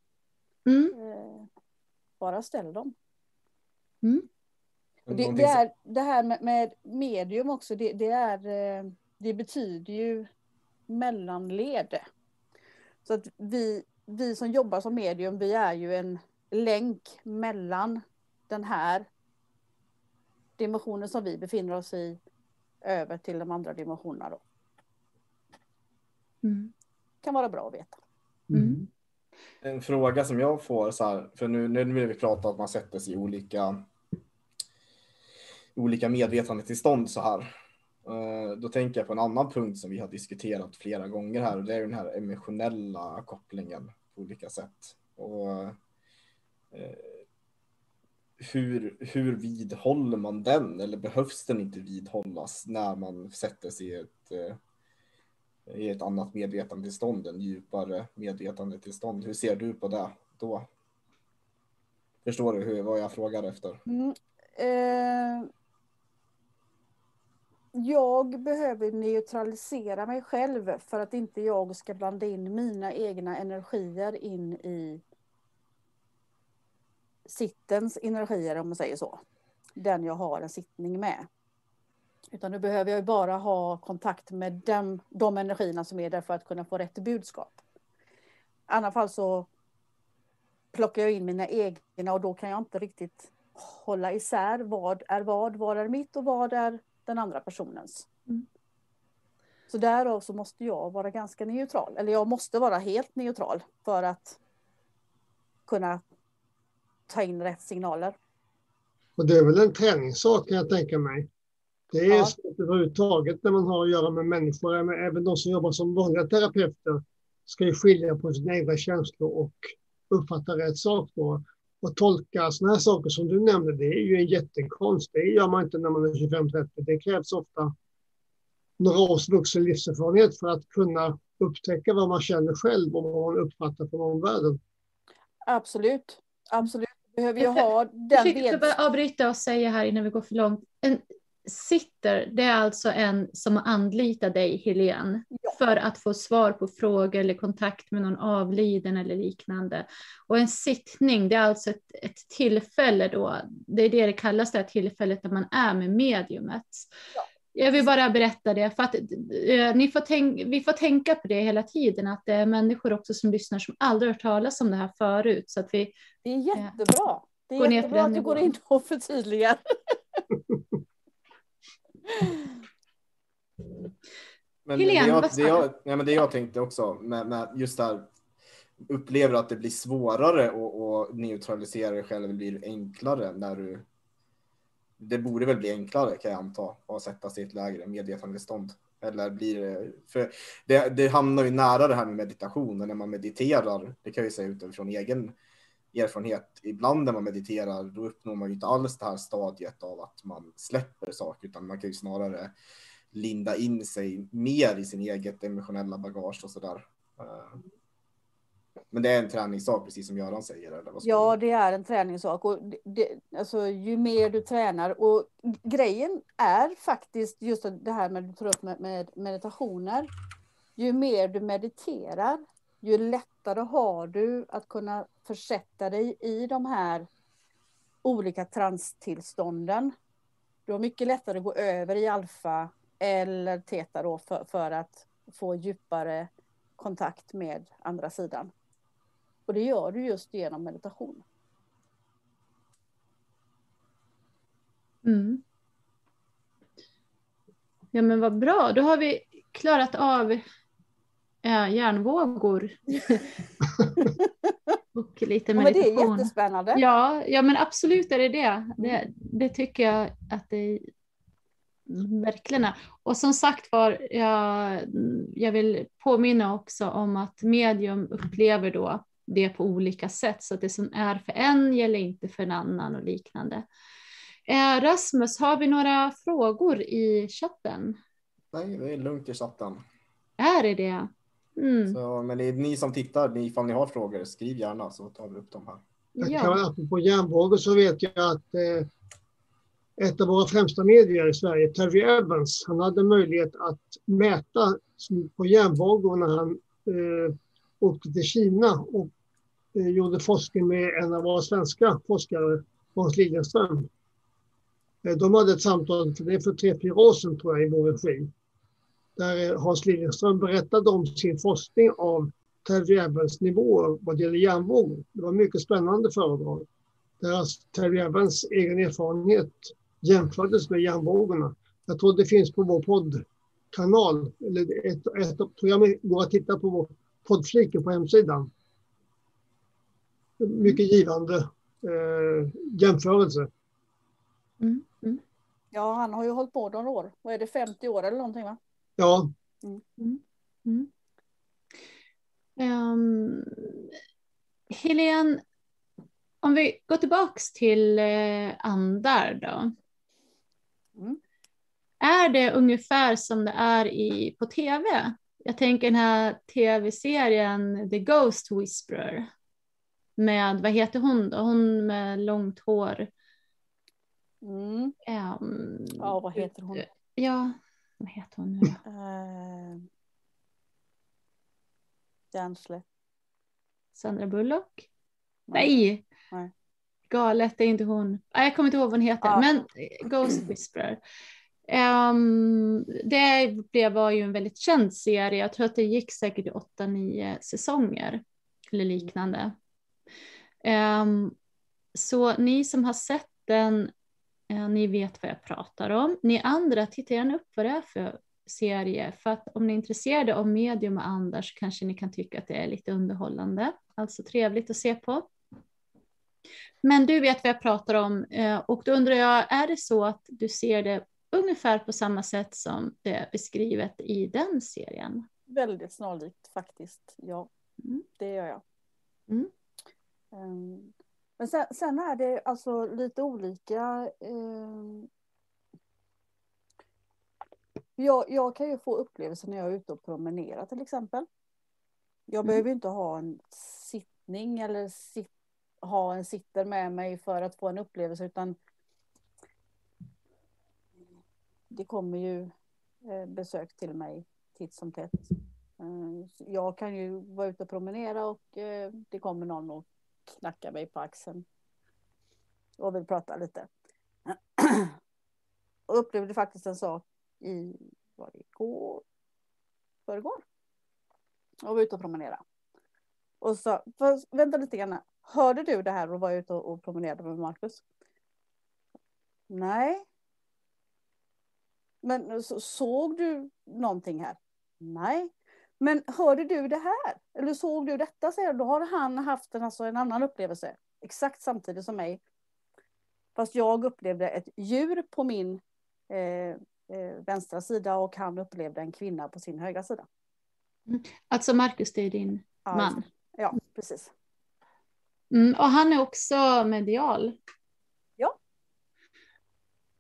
mm, eh, bara ställ dem. mm, det, det, är, det här med, med medium också, det, det, är, eh, det betyder ju mellanled. Så att vi, vi som jobbar som medium, vi är ju en länk mellan den här dimensionen som vi befinner oss i över till de andra dimensionerna. Då. mm, Kan vara bra att veta. mm. En fråga som jag får så här, för nu, nu när vi pratar om att man sätter sig i olika, olika medvetandetillstånd så här. Eh, Då tänker jag på en annan punkt som vi har diskuterat flera gånger här och det är den här emotionella kopplingen på olika sätt. Och eh, hur, hur vidhåller man den eller behövs den inte vidhållas när man sätter sig i ett, eh, i ett annat medvetandetillstånd, en djupare medvetandetillstånd. Hur ser du på det då? Förstår du hur, vad jag frågar efter? Mm. Eh, jag behöver neutralisera mig själv för att inte jag ska blanda in mina egna energier in i sittens energier om man säger så. Den jag har en sittning med. Utan nu behöver jag bara ha kontakt med dem, de energierna som är där för att kunna få rätt budskap. I annat fall så plockar jag in mina egna och då kan jag inte riktigt hålla isär vad är vad, vad är mitt och vad är den andra personens. Mm. Så därav så måste jag vara ganska neutral. Eller jag måste vara helt neutral för att kunna ta in rätt signaler. Och det är väl en träningssak kan jag tänka mig. Det är Ja. svårt överhuvudtaget när man har att göra med människor. Även de som jobbar som vanliga terapeuter ska ju skilja på sina egna känslor och uppfatta rätt sak. Då. Och tolka sådana här saker som du nämnde, det är ju en jättekonst. Det gör man inte när man är 25-30. Det krävs ofta några års vuxen livserfarenhet för att kunna upptäcka vad man känner själv och vad man uppfattar från omvärlden. Absolut. Absolut. Behöver ju Jag- ha Jag den fick ved... bara avbryta och säga här innan vi går för långt. En sitter, det är alltså en som anlitar dig, Helene, Ja. för att få svar på frågor eller kontakt med någon avliden eller liknande. Och en sittning, det är alltså ett, ett tillfälle då, det är det det kallas, det här tillfället när man är med mediumet. Ja. Jag vill bara berätta det, för att eh, ni får tänk, vi får tänka på det hela tiden, att det är människor också som lyssnar som aldrig hört talas om det här förut. Så att vi, Det är jättebra. Det är jättebra att du går in och förtydligar. Men Helene, det, jag, det, jag, nej, men det jag tänkte också med, med just det här upplever att det blir svårare att, neutralisera dig själv, det blir enklare när du det borde väl bli enklare kan jag anta att sätta sig i ett lägre medvetandestånd. Eller blir det, för det, det hamnar ju nära det här med meditation och när man mediterar, det kan jag ju säga utifrån egen erfarenhet, ibland när man mediterar då uppnår man ju inte alls det här stadiet av att man släpper saker utan man kan ju snarare linda in sig mer i sin eget emotionella bagage och sådär. där. Men det är en träningssak precis som Göran säger. Eller vad Ja, det är en träningssak. Och det, det, alltså, ju mer du tränar. Och grejen är faktiskt just det här med du tar upp med, med meditationer. Ju mer du mediterar, ju lättare har du att kunna försätta dig i de här olika transtillstånden. Du har mycket lättare att gå över i alfa eller teta då för, för att få djupare kontakt med andra sidan. Och det gör du just genom meditation. Mm. Ja men vad bra, då har vi klarat av äh, hjärnvågor. och lite Ja, men det är meditation. jättespännande. Ja, ja men absolut är det det. det. Det tycker jag att det verkligen är. Och som sagt var, jag, jag vill påminna också om att medium upplever då det på olika sätt. Så att det som är för en gäller inte för en annan och liknande. Eh, Rasmus, har vi några frågor i chatten? Nej, det är lugnt i chatten. Är det det? Mm. Så, men det är ni som tittar, ni, ifall ni har frågor, skriv gärna så tar vi upp dem här. Jag kan, Ja. apropå hjärnvågor så vet jag att eh, ett av våra främsta medier i Sverige, Terry Evans, han hade möjlighet att mäta på hjärnvågor när han eh, åkte till Kina och eh, gjorde forskning med en av våra svenska forskare, Hans Liljeström. Eh, de hade ett samtal, för det är för tre, fyra år sedan tror jag, i vår regi. Där eh, Hans Liljeström berättade om sin forskning av Terry nivåer vad det gäller hjärnvågor. Det var mycket spännande föredrag. Deras Terry egen erfarenhet jämfördes med hjärnvågorna. Jag tror det finns på vår poddkanal. Eller ett, ett av programmen går att titta på vår poddfliken på hemsidan. Mycket givande eh, jämförelse. Mm. Mm. Ja, han har ju hållit på några år. Vad är det, 50 år eller någonting va? Ja, Mm. Um, Helene, om vi går tillbaks till eh, andar då. Mm. Är det ungefär som det är i, på tv? Jag tänker den här tv-serien The Ghost Whisperer. Med, vad heter hon då? Hon med långt hår. Mm. Ehm, Ja, vad heter hon? Ja, vad heter hon nu då? Eh, Järnslätt. Sandra Bullock? Nej. Nej! Galet, det är inte hon. Nej, Jag kommer inte ihåg vad hon heter, Ja. men Ghost Whisperer. Ehm, det blev, var ju en väldigt känd serie. Jag tror att det gick säkert i åtta, nio säsonger eller liknande. Ehm, så ni som har sett den, eh, ni vet vad jag pratar om. Ni andra, titta gärna upp vad det är för serie. För att om ni är intresserade av medium och andar så kanske ni kan tycka att det är lite underhållande. Alltså trevligt att se på. Men du vet vad jag pratar om eh, och då undrar jag, är det så att du ser det ungefär på samma sätt som det är beskrivet i den serien? Väldigt snarlikt faktiskt, ja. Mm. Det gör jag. Mm. Um, men sen, sen, är det alltså lite olika. Um, jag, jag, kan ju få upplevelser när jag är ute och promenerar till exempel. Jag mm. behöver inte ha en sittning eller sit, ha en sitter med mig för att få en upplevelse utan det kommer ju eh, besök till mig titt som tätt. Eh, jag kan ju vara ute och promenera och eh, det kommer någon och knackar mig på axeln. Och vill prata lite. Och upplevde faktiskt en sak i, var det igår? Förrgår? Och var ute och promenera. Och sa, vänta lite grann. Hörde du det här och var ute och, och promenerade med Marcus? Nej. Men så, såg du någonting här? Nej. Men hörde du det här? Eller såg du detta? Säger Då har han haft en, alltså en annan upplevelse. Exakt samtidigt som mig. Fast jag upplevde ett djur på min eh, eh, vänstra sida och han upplevde en kvinna på sin högra sida. Mm. Alltså Marcus, det är din ja, man? Ja, precis. Mm, och han är också medial?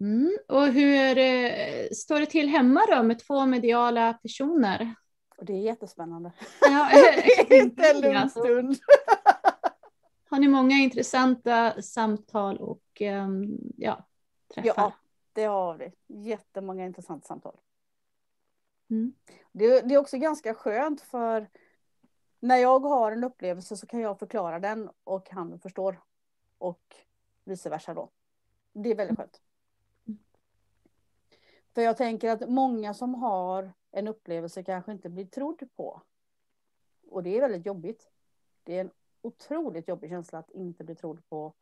Mm, och hur eh, står det till hemma då med två mediala personer? Och det är jättespännande. Ja, Inte en lugn stund. Har ni många intressanta samtal och um, ja, träffar? Ja, det har vi. Jättemånga intressanta samtal. Mm. Det, det, är också ganska skönt för när jag har en upplevelse så kan jag förklara den och han förstår. Och vice versa då. Det är väldigt skönt. För jag tänker att många som har en upplevelse kanske inte blir trodd på. Och det är väldigt jobbigt. Det är en otroligt jobbig känsla att inte bli trodd på.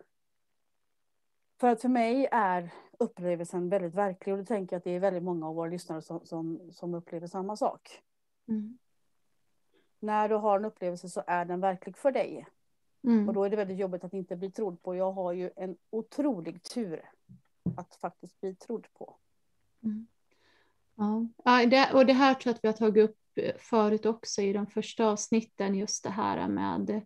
För att för mig är upplevelsen väldigt verklig och då tänker jag att det är väldigt många av våra lyssnare som, som, som upplever samma sak. Mm. När du har en upplevelse så är den verklig för dig. Mm. Och då är det väldigt jobbigt att inte bli trodd på. Jag har ju en otrolig tur att faktiskt bli trodd på. Mm. Ja, det, och det här tror jag att vi har tagit upp eh, förut också i de första avsnitten, just det här med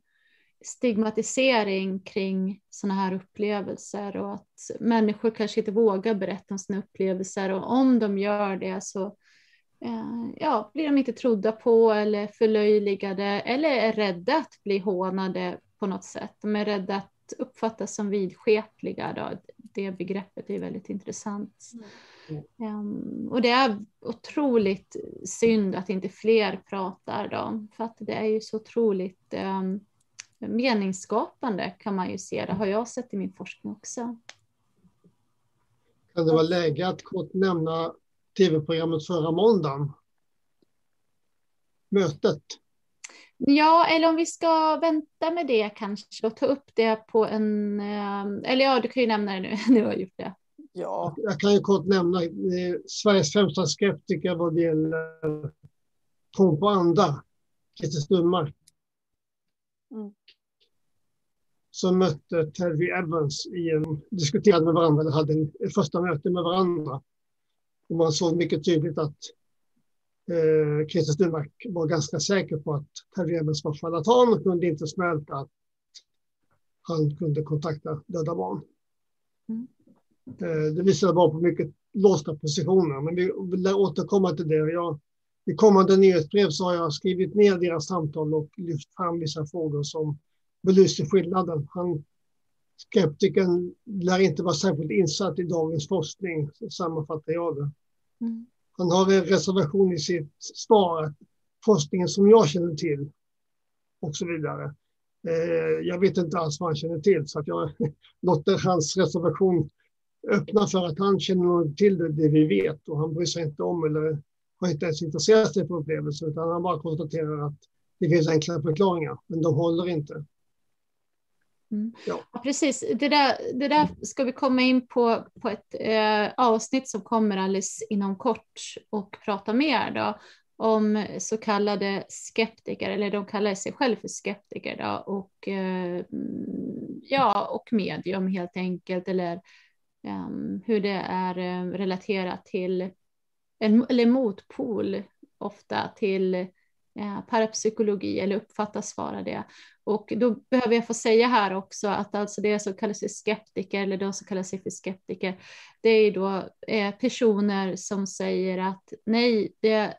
stigmatisering kring sådana här upplevelser och att människor kanske inte vågar berätta om sina upplevelser och om de gör det så eh, ja, blir de inte trodda på eller förlöjligade eller är rädda att bli hånade på något sätt. De är rädda att uppfattas som vidskepliga. Då. Det begreppet är väldigt intressant. Mm. Um, och det är otroligt synd att inte fler pratar då, för att det är ju så otroligt um, meningsskapande kan man ju se. Det har jag sett i min forskning också. Kan det vara läge att kort nämna tv-programmet förra måndagen? Mötet. Ja, eller om vi ska vänta med det kanske och ta upp det på en... Eller ja, du kan ju nämna det nu. Nu har jag gjort det. Ja. Jag kan ju kort nämna eh, Sveriges främsta skeptiker vad det gäller tron på anda, Christer Stummark. Mm. Som mötte Terry Evans i en, diskuterade med varandra, eller hade en, ett första möte med varandra. Och man såg mycket tydligt att eh, Christer Stummark var ganska säker på att Terry Evans var charlatan och kunde inte smälta att han kunde kontakta döda barn. Eh, det visade bara på mycket låsta positioner, men vi vill återkomma till det. Jag, I kommande nyhetsbrev så har jag skrivit ner deras samtal och lyft fram vissa frågor som belyser skillnaden. Han, skeptikern lär inte vara särskilt insatt i dagens forskning, sammanfattar jag det. Mm. Han har en reservation i sitt svar, forskningen som jag känner till och så vidare. Eh, jag vet inte alls vad han känner till, så att jag låter hans reservation öppna för att han känner till det, det vi vet och han bryr sig inte om eller har inte ens intresserat sig för upplevelsen utan han bara konstaterar att det finns enkla förklaringar, men de håller inte. Mm. Ja. Precis. Det där, det där ska vi komma in på på ett eh, avsnitt som kommer alldeles inom kort och prata mer då om så kallade skeptiker, eller de kallar sig själva för skeptiker då, och eh, mm, ja, och medium helt enkelt, eller Ehm, hur det är ehm, relaterat till en eller motpol ofta till eh, parapsykologi eller uppfattas vara det. Och då behöver jag få säga här också att alltså det som kallas för skeptiker eller de som kallar sig för skeptiker, det är då eh, personer som säger att nej, det,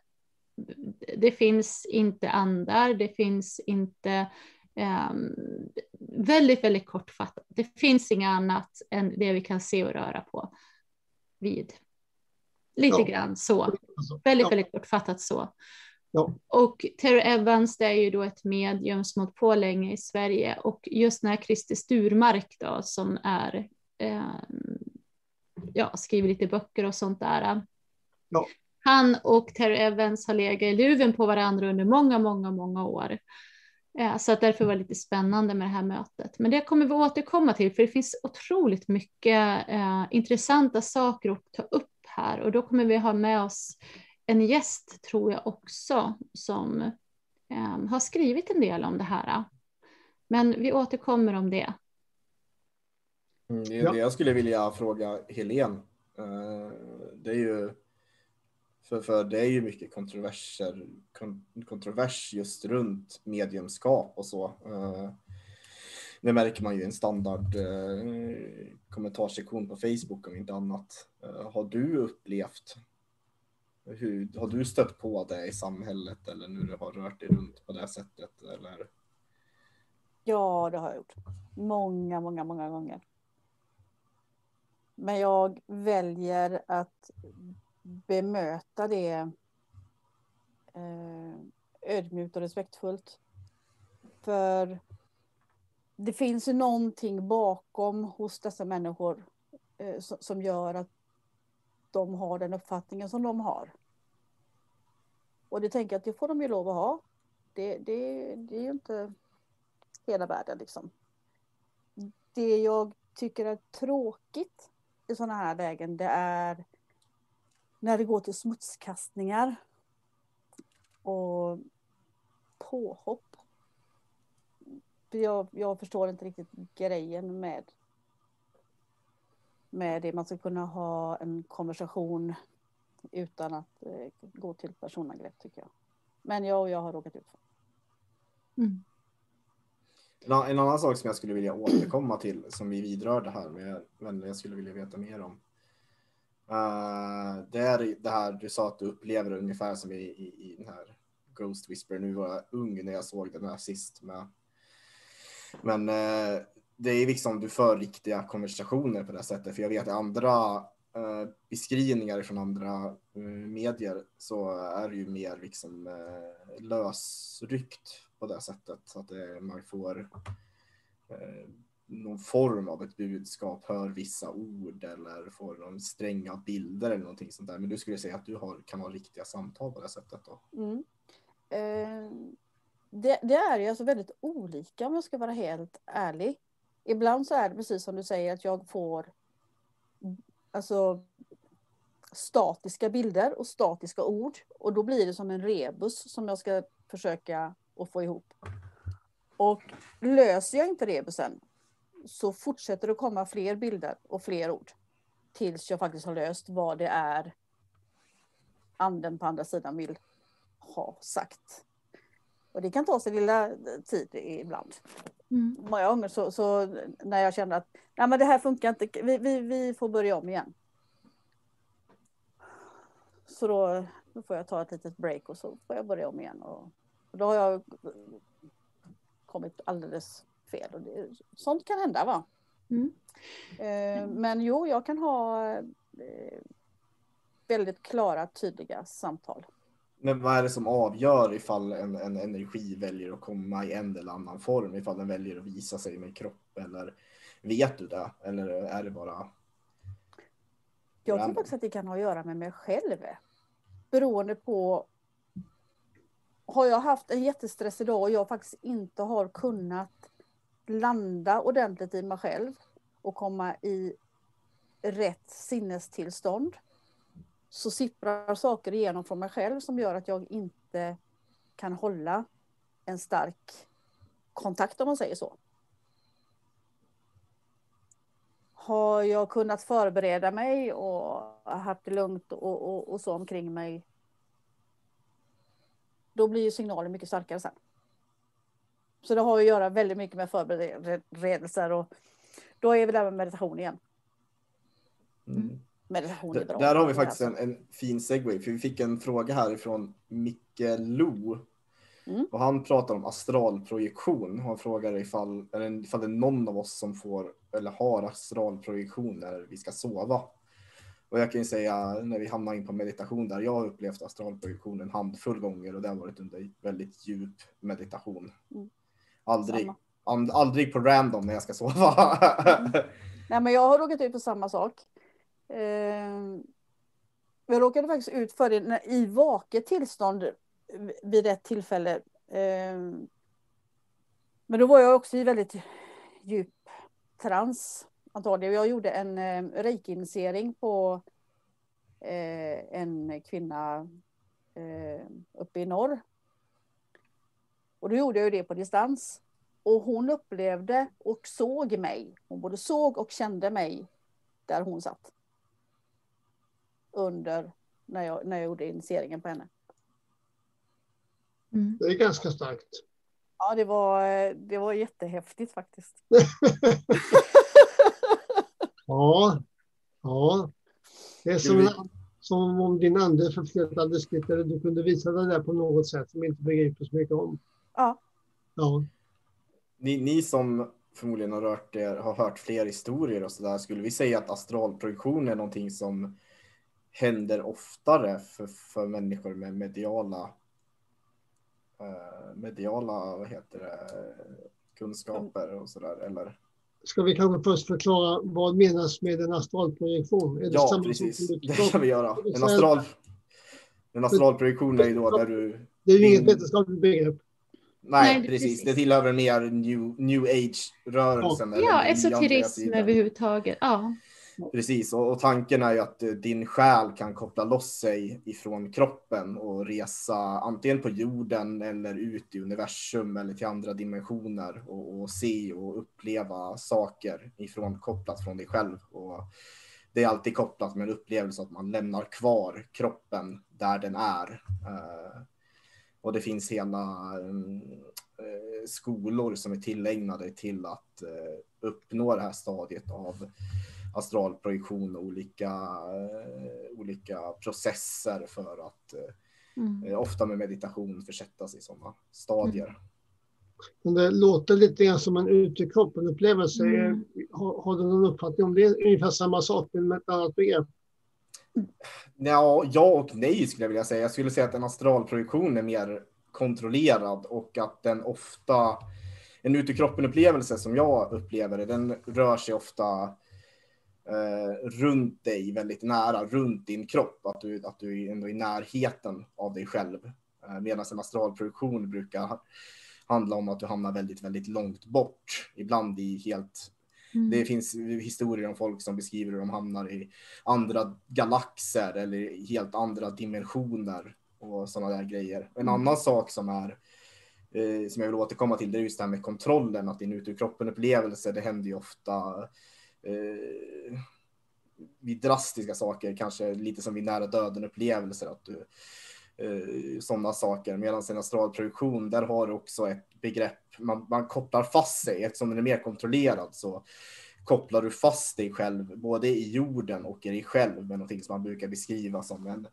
det finns inte andar, det finns inte väldigt, väldigt kortfattat. Det finns inget annat än det vi kan se och röra på vid. Lite Ja. grann så. Alltså, Väldigt, ja, väldigt kortfattat så. Ja. Och Terry Evans det är ju då ett medium som hållit på länge i Sverige och just den här Christer Sturmark då som är eh, ja, skriver lite böcker och sånt där. Ja. Han och Terry Evans har legat i luven på varandra under många, många, många år. Eh, Så att därför var det lite spännande med det här mötet. Men det kommer vi återkomma till för det finns otroligt mycket eh, intressanta saker att ta upp här och då kommer vi ha med oss en gäst tror jag också som eh, har skrivit en del om det här. Men vi återkommer om det. Mm, det, Ja. det jag skulle vilja fråga Helen, eh, det är ju för, för det är ju mycket kontroverser, kon, kontrovers just runt mediumskap och så. Eh, det märker man ju i en standard eh, kommentarsektion på Facebook om inte annat. Eh, har du upplevt, hur, har du stött på det i samhället eller nu du har rört dig runt på det sättet? Eller? Ja, det har jag gjort. Många, många, många gånger. Men jag väljer att bemöta det eh, ödmjukt och respektfullt. För det finns ju någonting bakom hos dessa människor eh, som, som gör att de har den uppfattningen som de har. Och det tänker jag att det får de ju lov att ha. Det, det, det är ju inte hela världen liksom. Det jag tycker är tråkigt i sådana här lägen det är när det går till smutskastningar och påhopp. Jag, jag förstår inte riktigt grejen med med det. Man ska kunna ha en konversation utan att eh, gå till personangrepp tycker jag. Men jag, jag har råkat ut för. Mm. En annan sak som jag skulle vilja återkomma till som vi vidrörde här med men jag skulle vilja veta mer om. Uh, det är det här du sa att du upplever ungefär som i, i, i den här Ghost Whisper. Nu var jag ung när jag såg den här sist med. Men eh, det är liksom du för riktiga konversationer på det här sättet. För jag vet i andra eh, beskrivningar från andra medier så är det ju mer liksom lösryckt på det sättet. Så att man får någon form av ett budskap, hör vissa ord eller får någon stränga bilder eller någonting sånt där. Men du skulle säga att du har, kan ha riktiga samtal på det sättet då? Mm. Eh, det, det är ju alltså väldigt olika om jag ska vara helt ärlig. Ibland så är det precis som du säger att jag får alltså statiska bilder och statiska ord och då blir det som en rebus som jag ska försöka att få ihop. Och löser jag inte rebusen så fortsätter det komma fler bilder och fler ord tills jag faktiskt har löst vad det är anden på andra sidan vill ha sagt. Och det kan ta sig lilla tid ibland. Mm. Många gånger så, så när jag känner att Nej, men det här funkar inte, vi, vi, vi får börja om igen. Så då, då får jag ta ett litet break och så får jag börja om igen. Och, och då har jag kommit alldeles fel. Och det, sånt kan hända va? Mm. Eh, men jo, jag kan ha eh, väldigt klara, tydliga samtal. Men vad är det som avgör ifall en, en energi väljer att komma i en eller annan form? Ifall den väljer att visa sig med kropp eller vet du det? Eller är det bara? Jag tror faktiskt att det kan ha att göra med mig själv. Beroende på har jag haft en jättestressig dag och jag faktiskt inte har kunnat landa ordentligt i mig själv och komma i rätt sinnestillstånd så sipprar saker igenom från mig själv som gör att jag inte kan hålla en stark kontakt om man säger så. Har jag kunnat förbereda mig och haft det lugnt och, och, och så omkring mig då blir ju signalen mycket starkare sen. Så det har att göra väldigt mycket med förberedelser och då är vi där med meditation igen. Mm. Meditation är bra. Där har vi faktiskt en, en fin segway, för vi fick en fråga härifrån Micke Lo. Mm. Och han pratar om astralprojektion. Han frågar ifall, eller ifall det är någon av oss som får eller har astralprojektion när vi ska sova. Och jag kan ju säga när vi hamnar in på meditation där, jag har upplevt astralprojektion en handfull gånger och det har varit under väldigt djup meditation. Mm. Aldrig, and, aldrig på random när jag ska sova. Nej, men jag har råkat ut för samma sak. Eh, jag råkade faktiskt ut för det när, i vaket tillstånd vid ett tillfälle. Eh, men då var jag också i väldigt djup trans antagligen. Jag gjorde en eh, reiki-initiering på eh, en kvinna eh, uppe i norr. Och då gjorde jag ju det på distans. Och hon upplevde och såg mig. Hon både såg och kände mig där hon satt. Under när jag, när jag gjorde initieringen på henne. Mm. Det är ganska starkt. Ja, det var, det var jättehäftigt faktiskt. Ja, ja. Det är som, som om din ande förflyttades lite, eller du kunde visa det där på något sätt som inte begriper så mycket om. Ja. Ja, Ni, ni som förmodligen har, rört er, har hört fler historier och sådär, skulle vi säga att astralprojektion är någonting som händer oftare för, för människor med mediala, eh, mediala vad heter det, kunskaper och sådär? Eller? Ska vi kanske först förklara vad menas med en astralprojektion? Är det Ja, precis. som Det kan vi göra. En, Så- astral, en astralprojektion är ju då där du... Det är ju inget vetenskapligt begrepp. Nej, Nej, precis. precis. Det tillhör väl mer new, new age-rörelsen. Ja, esoterism överhuvudtaget. Ja. Precis, och, och tanken är ju att eh, din själ kan koppla loss sig ifrån kroppen och resa antingen på jorden eller ut i universum eller till andra dimensioner och, och se och uppleva saker ifrån kopplat från dig själv. Och det är alltid kopplat med en upplevelse att man lämnar kvar kroppen där den är. Eh, och det finns hela mm, eh, skolor som är tillägnade till att eh, uppnå det här stadiet av astralprojektion och olika, eh, olika processer för att Mm. ofta med meditation försättas i sådana stadier. Men det låter lite grann som en ute i kroppen-upplevelse. Mm. Har, har du någon uppfattning om det? är Ungefär samma sak men med ett annat begrepp. Ja, ja och nej skulle jag vilja säga. Jag skulle säga att en astralprojektion är mer kontrollerad och att den ofta, en utekroppenupplevelse kroppen upplevelse som jag upplever det, den rör sig ofta eh, runt dig väldigt nära, runt din kropp, att du, att du är i närheten av dig själv. Eh, Medan en astralprojektion brukar handla om att du hamnar väldigt, väldigt långt bort, ibland i helt Mm. det finns historier om folk som beskriver hur de hamnar i andra galaxer eller helt andra dimensioner och sådana där grejer. En Mm. annan sak som är eh, som jag vill återkomma till, det är just det här med kontrollen, att din ut ur kroppen upplevelse, det händer ju ofta eh, vid drastiska saker, kanske lite som vid nära döden upplevelser, att du eh, sådana saker. Medan en astralprojektion, där har du också ett begrepp, man, man kopplar fast sig, eftersom den är mer kontrollerad så kopplar du fast dig själv både i jorden och i dig själv med någonting som man brukar beskriva som en,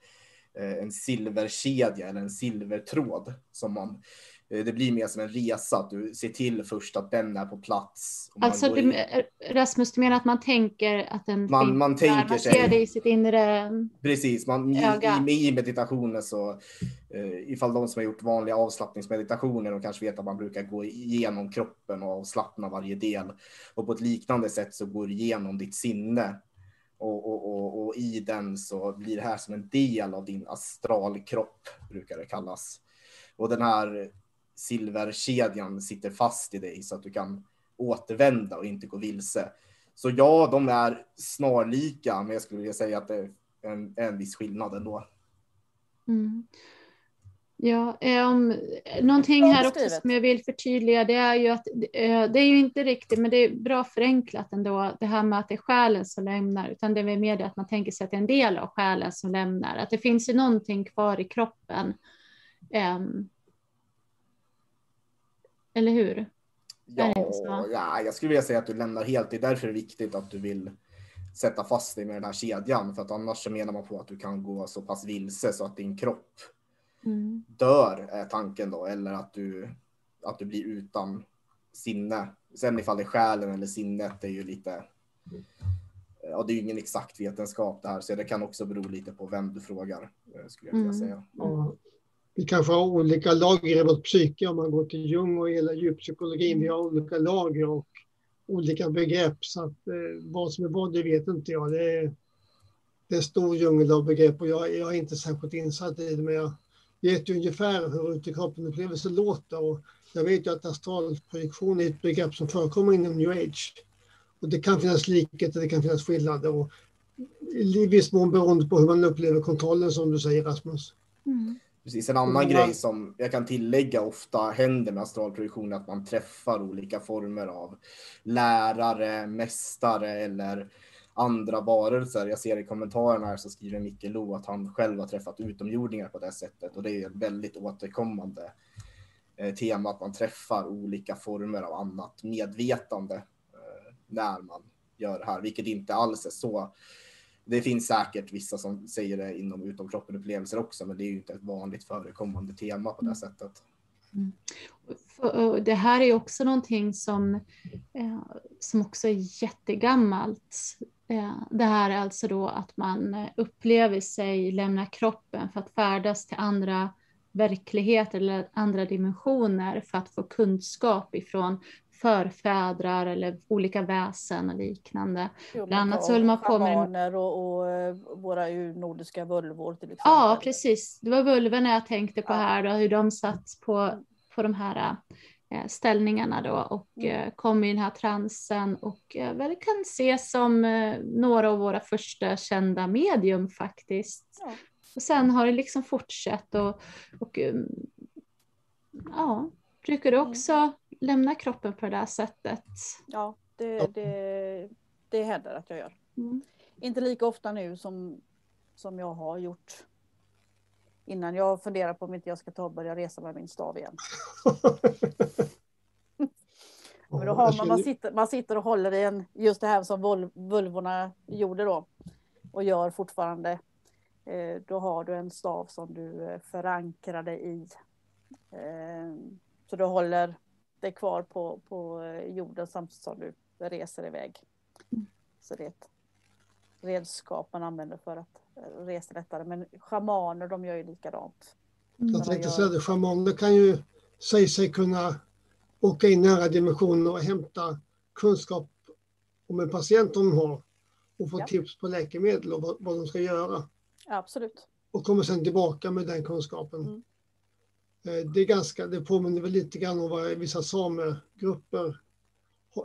eh, en silverkedja eller en silvertråd som man det blir mer som en resa, att du ser till först att den är på plats. man Alltså du, in- Rasmus, du menar att man tänker att den Man- finns man där, tänker man sig- ser det i sitt inre... Precis, man, i, Öga. i, i meditationen så eh, ifall de som har gjort vanliga avslappningsmeditationer de kanske vet att man brukar gå igenom kroppen och avslappna varje del. Och på ett liknande sätt så går du igenom ditt sinne. Och, och, och, och i den så blir det här som en del av din astralkropp, brukar det kallas. Och den här silverkedjan sitter fast i dig så att du kan återvända och inte gå vilse. Så ja, de är snarlika, men jag skulle vilja säga att det är en, en viss skillnad ändå. Mm. Ja, um, någonting här också som jag vill förtydliga det är ju att uh, det är ju inte riktigt, men det är bra förenklat ändå, det här med att det är själen som lämnar, utan det är mer det att man tänker sig att det är en del av själen som lämnar, att det finns ju någonting kvar i kroppen. Um, eller hur? Ja, ja, jag skulle vilja säga att du lämnar helt. Det är därför det är viktigt att du vill sätta fast dig med den här kedjan, för att annars så menar man på att du kan gå så pass vilse så att din kropp mm. dör är tanken då, eller att du, att du blir utan sinne. Sen ifall det är själen eller sinnet är ju lite, ja det är ju ingen exakt vetenskap det här, så det kan också bero lite på vem du frågar, eh, skulle jag vilja mm. säga. Mm. Vi kanske har olika lager i vårt psyke om man går till Jung och hela djuppsykologin. Vi har olika lager och olika begrepp. Så att, eh, vad som är vad, det vet inte jag. Det är, det är en stor djungel av begrepp och jag, jag är inte särskilt insatt i det. Men jag vet ju ungefär hur utekroppen-upplevelser låter. Och jag vet ju att astralprojektion är ett begrepp som förekommer inom new age. Och det kan finnas likheter, det kan finnas skillnader. Och I viss mån beroende på hur man upplever kontrollen som du säger Rasmus. Mm. Precis, en annan mm. grej som jag kan tillägga ofta händer med astralprojektion är att man träffar olika former av lärare, mästare eller andra varelser. Jag ser i kommentarerna här så skriver Micke Lo att han själv har träffat utomjordingar på det sättet och det är ett väldigt återkommande eh, tema att man träffar olika former av annat medvetande eh, när man gör det här, vilket inte alls är så det finns säkert vissa som säger det inom utomkroppen upplevelser också, men det är ju inte ett vanligt förekommande tema på det sättet. Mm. Det här är också någonting som, eh, som också är jättegammalt. Eh, det här är alltså då att man upplever sig lämna kroppen för att färdas till andra verkligheter eller andra dimensioner för att få kunskap ifrån förfädrar eller olika väsen och liknande. Jo, Bland annat så höll man på med... Och, och eh, våra nordiska vulvor till exempel. Ja, precis. Det var vulvorna jag tänkte på ja. här, då, hur de satt på, på de här äh, ställningarna då och mm. äh, kom i den här transen och väl kan ses som några av våra första kända medium faktiskt. Ja. Och sen har det liksom fortsatt och, och ja, brukar du mm. också lämna kroppen på det där sättet. Ja, det, det, det händer att jag gör. Mm. Inte lika ofta nu som, som jag har gjort innan. Jag funderar på om inte jag ska ta och börja resa med min stav igen. Men då har man, man, sitter, man sitter och håller i en, just det här som vulvorna gjorde då och gör fortfarande. Eh, då har du en stav som du eh, förankrade i. Eh, så du håller det kvar på, på eh, jorden samtidigt som du reser iväg. Mm. Så det är ett redskap man använder för att eh, resa lättare. Men schamaner de gör ju likadant. Mm. Jag tänkte säga det, schamaner kan ju säga sig kunna åka in nära dimensioner och hämta kunskap om en patient de har och få ja. tips på läkemedel och vad, vad de ska göra. absolut. Och kommer sedan tillbaka med den kunskapen. Mm. Eh, det, är ganska, det påminner väl lite grann om vad vissa samegrupper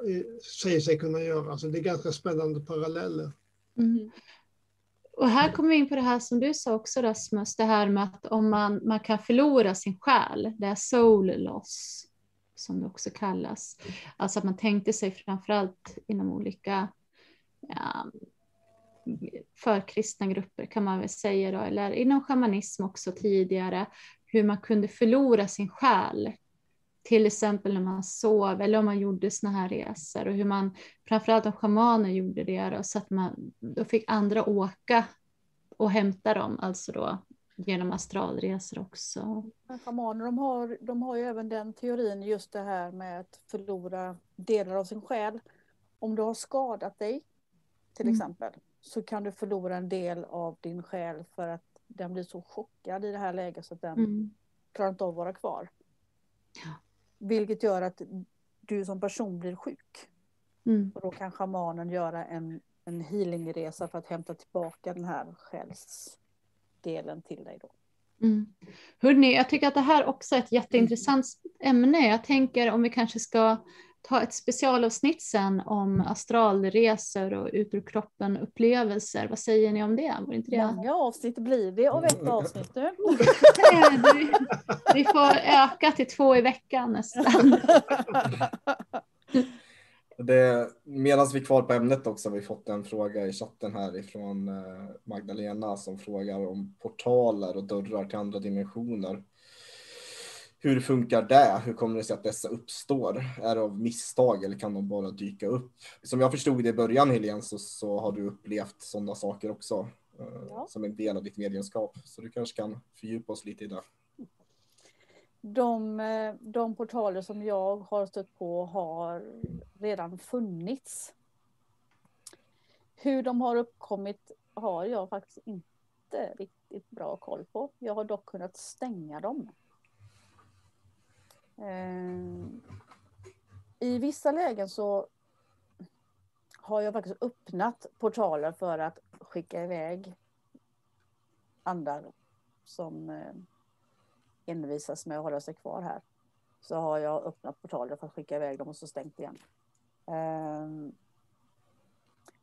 eh, säger sig kunna göra. Alltså det är ganska spännande paralleller. Mm. Och här kommer vi in på det här som du sa också Rasmus, det här med att om man, man kan förlora sin själ, det är soul loss som det också kallas. Alltså att man tänkte sig framförallt inom olika ja, förkristna grupper kan man väl säga då, eller inom shamanism också tidigare, hur man kunde förlora sin själ. Till exempel när man sov eller om man gjorde såna här resor och hur man, framförallt om schamaner gjorde det, då, så att man, då fick andra åka och hämta dem, alltså då genom astralresor också. Schamaner de har, de har ju även den teorin, just det här med att förlora delar av sin själ. Om du har skadat dig, till mm. exempel, så kan du förlora en del av din själ för att den blir så chockad i det här läget så att den mm. klarar inte av att vara kvar. Ja. Vilket gör att du som person blir sjuk. Mm. Och då kan shamanen göra en, en healingresa för att hämta tillbaka den här själsdelen till dig. Då. Mm. Hörrni, jag tycker att det här också är ett jätteintressant ämne. Jag tänker om vi kanske ska ta ett specialavsnitt sen om astralresor och ut ur kroppen upplevelser. Vad säger ni om det? Var inte det? Många avsnitt blir det av ett avsnitt nu. vi, vi får öka till två i veckan nästan. Medan vi är kvar på ämnet också har vi fått en fråga i chatten här ifrån eh, Magdalena som frågar om portaler och dörrar till andra dimensioner. Hur funkar det? Hur kommer det sig att dessa uppstår? Är det av misstag eller kan de bara dyka upp? Som jag förstod det i början Helene så, så har du upplevt sådana saker också eh, ja. som en del av ditt mediumskap. Så du kanske kan fördjupa oss lite i det. De, eh, de portaler som jag har stött på har redan funnits. Hur de har uppkommit har jag faktiskt inte riktigt bra koll på. Jag har dock kunnat stänga dem. Eh, I vissa lägen så har jag faktiskt öppnat portaler för att skicka iväg andar som eh, envisas med att hålla sig kvar här. Så har jag öppnat portaler för att skicka iväg dem och så stängt igen. Eh,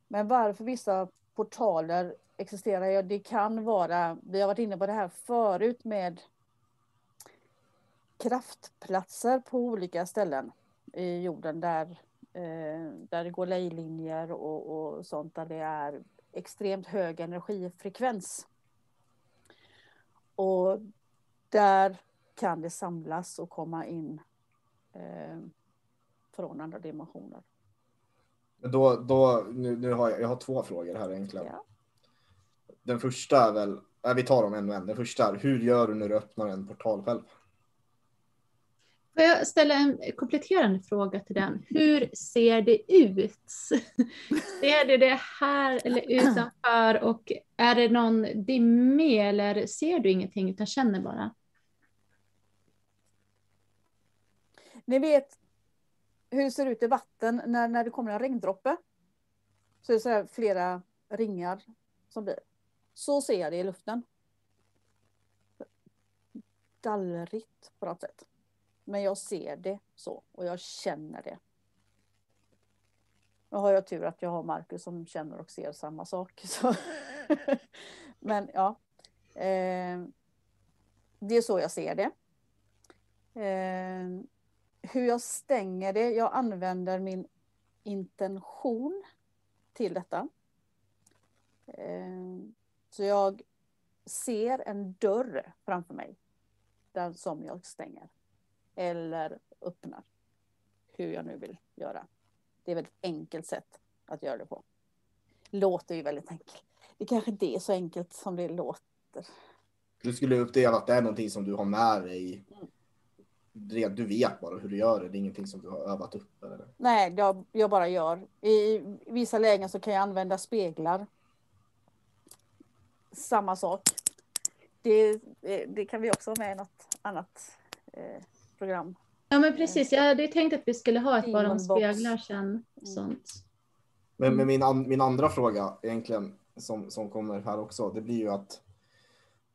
men varför vissa portaler existerar, ja, det kan vara, vi har varit inne på det här förut med kraftplatser på olika ställen i jorden där, eh, där det går lejlinjer och, och sånt där det är extremt hög energifrekvens. Och där kan det samlas och komma in eh, från andra dimensioner. Då, då, nu, nu har jag, jag har två frågor här egentligen. Ja. Den första är väl, äh, vi tar dem en och en. Den första är, hur gör du när du öppnar en portal själv? Får jag ställa en kompletterande fråga till den? Hur ser det ut? Ser du det här eller utanför och är det någon dimmig eller ser du ingenting utan känner bara? Ni vet hur det ser ut i vatten när, när det kommer en regndroppe. Så är det så här flera ringar som blir. Så ser jag det i luften. Dallrigt på något sätt. Men jag ser det så och jag känner det. Nu har jag tur att jag har Markus som känner och ser samma sak. Så. Men ja. Eh, det är så jag ser det. Eh, hur jag stänger det? Jag använder min intention till detta. Eh, så jag ser en dörr framför mig. Den som jag stänger eller öppnar. Hur jag nu vill göra. Det är ett väldigt enkelt sätt att göra det på. Låter ju väldigt enkelt. Det kanske inte är så enkelt som det låter. Du skulle uppleva att det är någonting som du har med dig. Mm. Du vet bara hur du gör det. Det är ingenting som du har övat upp. Eller? Nej, jag, jag bara gör. I vissa lägen så kan jag använda speglar. Samma sak. Det, det kan vi också ha med i något annat eh, program. Ja men precis, jag hade tänkt att vi skulle ha ett bara om speglar sen. Mm. Sånt. Men, men min, an, min andra fråga egentligen som, som kommer här också, det blir ju att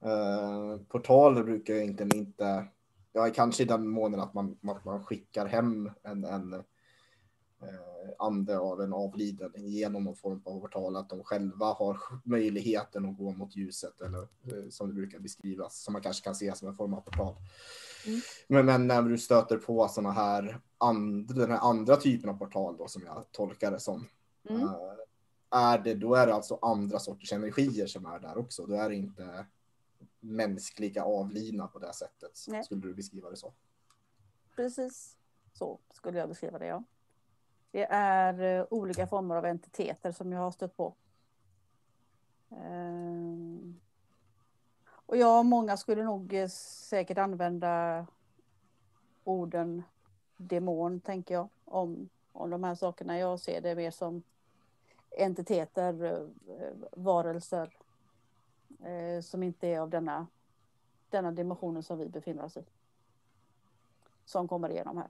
eh, portaler brukar egentligen inte, ja kanske i den månen att man, att man skickar hem en, en eh, ande av en avliden genom någon form av portal, att de själva har möjligheten att gå mot ljuset eller eh, som det brukar beskrivas, som man kanske kan se som en form av portal. Mm. Men, men, när du stöter på sådana här, and, den här andra typen av portal då som jag tolkar det som. Mm. Uh, är det, då är det alltså andra sorters energier som är där också. Då är det inte mänskliga avlidna på det sättet. Nej. Skulle du beskriva det så? Precis så skulle jag beskriva det, ja. Det är uh, olika former av entiteter som jag har stött på. Uh, och ja, många skulle nog eh, säkert använda orden demon, tänker jag, om, om de här sakerna. Jag ser det mer som entiteter, eh, varelser eh, som inte är av denna, denna dimensionen som vi befinner oss i. Som kommer igenom här.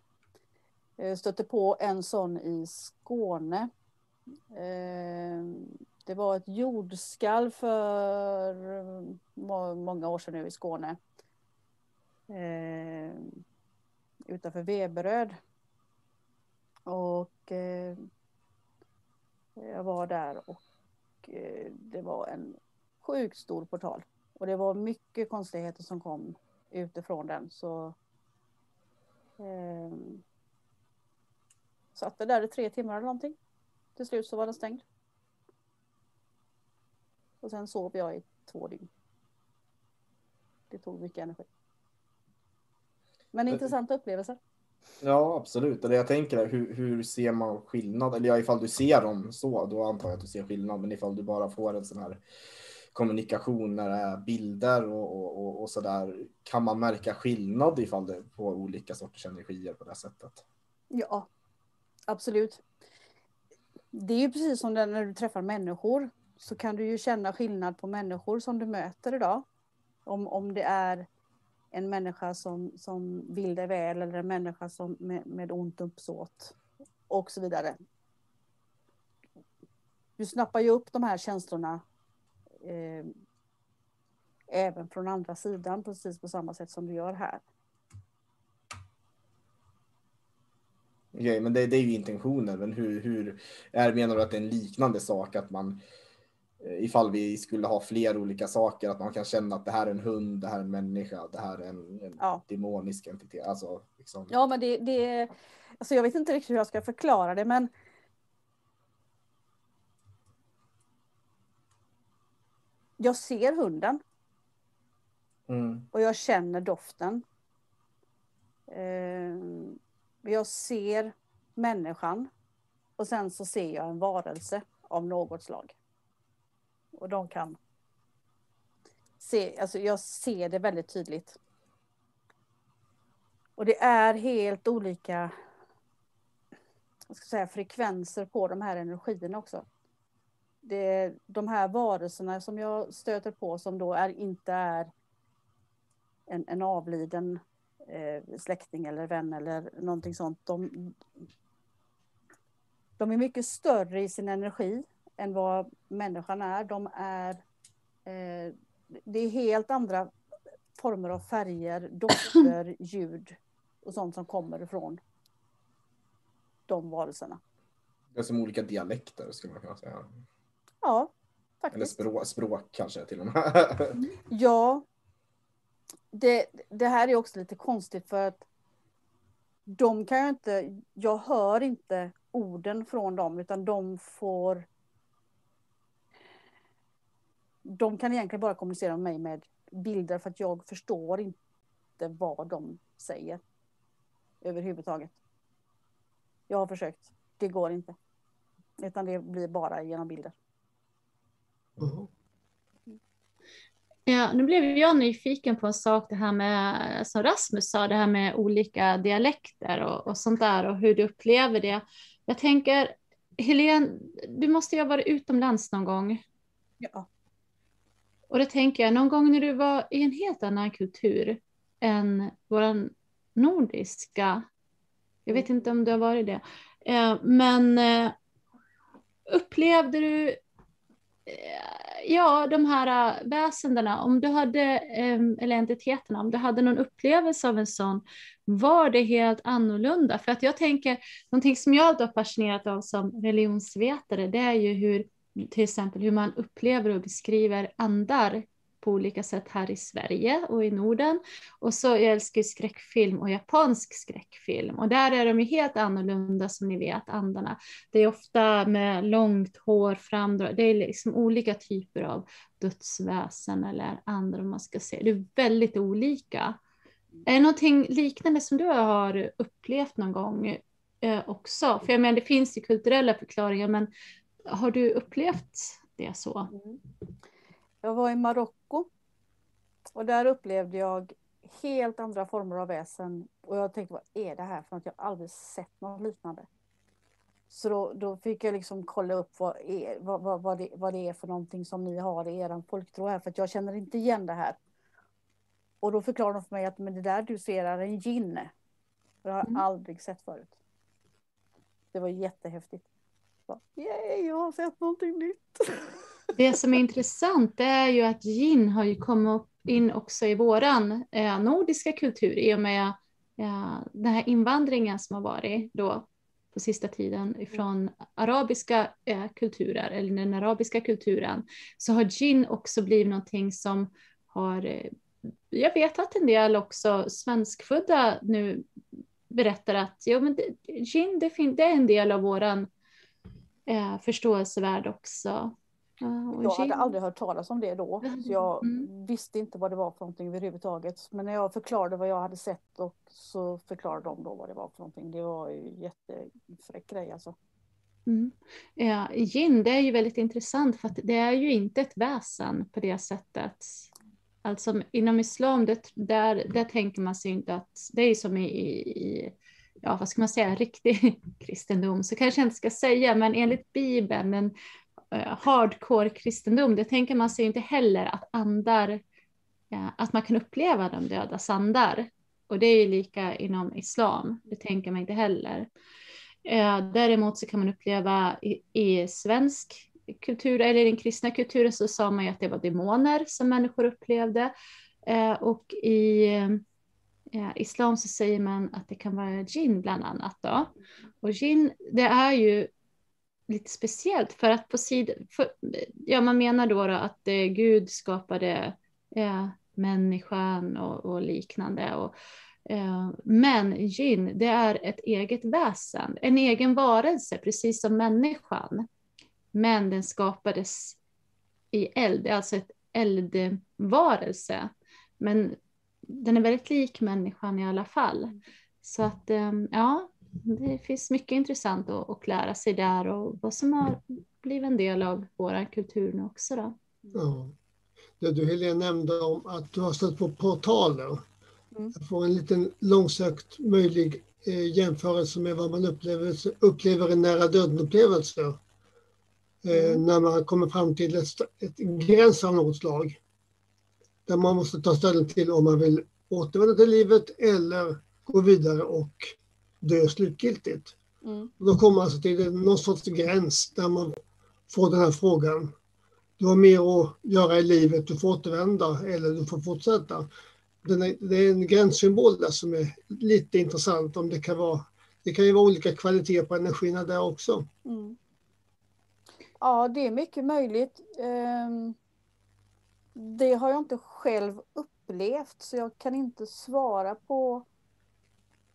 Jag stötte på en sån i Skåne. Eh, det var ett jordskalv för många år sedan nu i Skåne. Eh, utanför Veberöd. Och eh, jag var där och eh, det var en sjukt stor portal. Och det var mycket konstigheter som kom utifrån den. Så eh, satt där i tre timmar eller någonting. Till slut så var den stängd. Och sen sov jag i två dygn. Det tog mycket energi. Men intressanta upplevelser. Ja, absolut. Det jag tänker hur, hur ser man skillnad? Eller ja, ifall du ser dem så, då antar jag att du ser skillnad. Men ifall du bara får en sån här kommunikation när det är bilder och, och, och, och så där. Kan man märka skillnad ifall det på olika sorters energier på det sättet? Ja, absolut. Det är ju precis som när du träffar människor så kan du ju känna skillnad på människor som du möter idag. Om, om det är en människa som, som vill dig väl eller en människa som med, med ont uppsåt och så vidare. Du snappar ju upp de här känslorna eh, även från andra sidan precis på samma sätt som du gör här. Okej, okay, men det, det, är ju intentionen. Men hur, hur är, menar du att det är en liknande sak att man Eh, ifall vi skulle ha fler olika saker, att man kan känna att det här är en hund, det här är en människa, det här är en, en ja. demonisk entitet. Alltså, liksom. Ja, men det, det, alltså jag vet inte riktigt hur jag ska förklara det, men jag ser hunden. Mm. Och jag känner doften. Eh, jag ser människan. Och sen så ser jag en varelse av något slag. Och de kan se, alltså jag ser det väldigt tydligt. Och det är helt olika jag ska säga, frekvenser på de här energierna också. Det, de här varelserna som jag stöter på som då är, inte är en, en avliden eh, släkting eller vän eller någonting sånt. De, de är mycket större i sin energi än vad människan är. De är eh, det är helt andra former av färger, dofter, ljud och sånt som kommer ifrån de varelserna. Det är som olika dialekter skulle man kunna säga. Ja, faktiskt. Eller språk, språk kanske till och med. ja. Det, det här är också lite konstigt för att de kan ju inte, jag hör inte orden från dem utan de får de kan egentligen bara kommunicera med mig med bilder för att jag förstår inte vad de säger. Överhuvudtaget. Jag har försökt. Det går inte. Utan det blir bara genom bilder. Mm. Ja, nu blev jag nyfiken på en sak, det här med, som Rasmus sa, det här med olika dialekter och, och sånt där och hur du upplever det. Jag tänker, Helene, du måste ju ha varit utomlands någon gång. Ja. Och då tänker jag, någon gång när du var i en helt annan kultur än vår nordiska, jag vet inte om du har varit det, eh, men eh, upplevde du eh, ja, de här väsendena, om du hade, eller entiteterna, om du hade någon upplevelse av en sån, var det helt annorlunda? För att jag tänker, någonting som jag har fascinerat av som religionsvetare, det är ju hur till exempel hur man upplever och beskriver andar på olika sätt här i Sverige och i Norden. Och så jag älskar skräckfilm och japansk skräckfilm och där är de ju helt annorlunda som ni vet, andarna. Det är ofta med långt hår framdrag. det är liksom olika typer av dödsväsen eller andra om man ska säga. Det är väldigt olika. Är det någonting liknande som du har upplevt någon gång eh, också? För jag menar, det finns ju kulturella förklaringar, men har du upplevt det så? Mm. Jag var i Marocko och där upplevde jag helt andra former av väsen och jag tänkte vad är det här för något? Jag har aldrig sett något liknande. Så då, då fick jag liksom kolla upp vad, är, vad, vad, vad, det, vad det är för någonting som ni har i er folktro här för att jag känner inte igen det här. Och då förklarade de för mig att men det där du ser är en gin. Det har jag mm. aldrig sett förut. Det var jättehäftigt. Yay, jag har sett någonting nytt. Det som är intressant det är ju att gin har ju kommit in också i våran eh, nordiska kultur i och med eh, den här invandringen som har varit då på sista tiden ifrån arabiska eh, kulturer, eller den arabiska kulturen, så har gin också blivit någonting som har, eh, jag vet att en del också svenskfödda nu berättar att jo, men det, gin det, det är en del av våran eh, förståelsevärld också. Uh, jag hade aldrig hört talas om det då. Så jag mm. visste inte vad det var för någonting överhuvudtaget. Men när jag förklarade vad jag hade sett och så förklarade de då vad det var för någonting. Det var ju jättefräck grej alltså. Mm. Ja, gin, det är ju väldigt intressant för att det är ju inte ett väsen på det sättet. Alltså inom islam, det, där, där tänker man sig inte att det är som i, i ja vad ska man säga, riktig kristendom, så kanske jag inte ska säga, men enligt Bibeln, en eh, hardcore kristendom, det tänker man sig inte heller att andar, ja, att man kan uppleva de dödas andar. Och det är ju lika inom islam, det tänker man inte heller. Eh, däremot så kan man uppleva i, i svensk kultur, eller i den kristna kulturen så sa man ju att det var demoner som människor upplevde. Eh, och i eh, islam så säger man att det kan vara gin bland annat. Då. Och gin, det är ju lite speciellt för att på sidan, ja man menar då, då att eh, Gud skapade eh, människan och, och liknande. Och, eh, men gin, det är ett eget väsen, en egen varelse, precis som människan. Men den skapades i eld, det är alltså ett eldvarelse. Men den är väldigt lik människan i alla fall. Så att ehm, ja, det finns mycket intressant att, att lära sig där och vad som har blivit en del av vår kultur nu också. Då. Ja. Det du Helene nämnde om att du har stött på portaler. Mm. Jag får en liten långsökt möjlig eh, jämförelse med vad man upplever, upplever i nära döden-upplevelser. Eh, mm. När man kommer fram till ett, ett gräns av något slag där man måste ta ställning till om man vill återvända till livet eller gå vidare och dö slutgiltigt. Mm. då kommer man alltså till någon sorts gräns där man får den här frågan. Du har mer att göra i livet, du får återvända eller du får fortsätta. Är, det är en gränssymbol där som är lite intressant om det kan vara det kan ju vara olika kvaliteter på energierna där också. Mm. Ja, det är mycket möjligt. Um det har jag inte själv upplevt så jag kan inte svara på,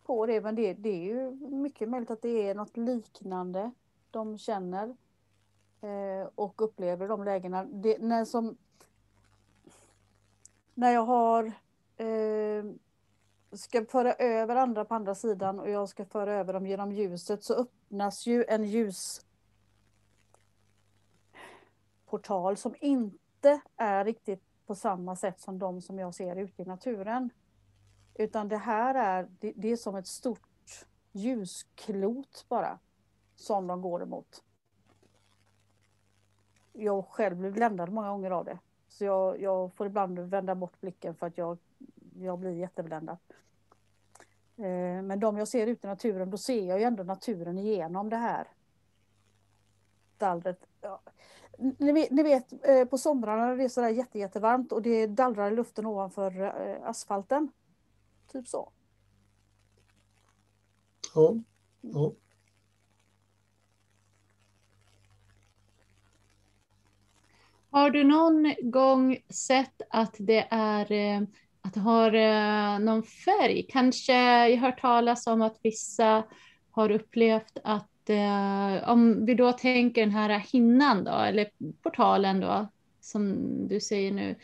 på det. Men det, det är ju mycket möjligt att det är något liknande de känner eh, och upplever de lägena. Det, när, som, när jag har eh, ska föra över andra på andra sidan och jag ska föra över dem genom ljuset så öppnas ju en ljusportal som inte inte är riktigt på samma sätt som de som jag ser ute i naturen. Utan det här är, det, det är som ett stort ljusklot bara som de går emot. Jag själv blir bländad många gånger av det. Så jag, jag får ibland vända bort blicken för att jag, jag blir jättebländad. Eh, men de jag ser ute i naturen, då ser jag ju ändå naturen igenom det här dallret. Ni vet, ni vet eh, på somrarna när det är sådär jätte, jättevarmt och det dallrar i luften ovanför eh, asfalten. Typ så. Ja. ja. Har du någon gång sett att det är eh, att det har någon färg? Kanske jag har hört talas om att vissa har upplevt att eh, om vi då tänker den här hinnan då, eller portalen då, som du säger nu,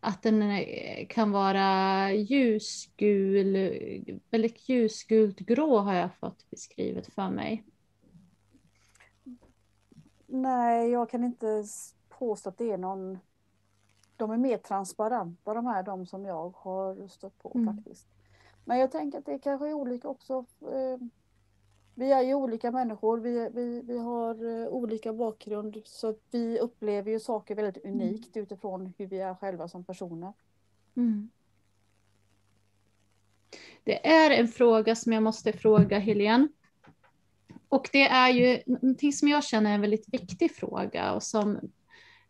att den eh, kan vara ljusgul, väldigt ljusgult grå har jag fått beskrivet för mig. Nej, jag kan inte påstå att det är någon... De är mer transparenta de här, de som jag har stött på mm. faktiskt. Men jag tänker att det kanske är olika också. Eh, vi är ju olika människor, vi, vi, vi har uh, olika bakgrund så vi upplever ju saker väldigt mm. unikt mm. utifrån hur vi är själva som personer. Mm. Det är en fråga som jag måste fråga Helene. Och det är ju någonting som jag känner är en väldigt viktig fråga och som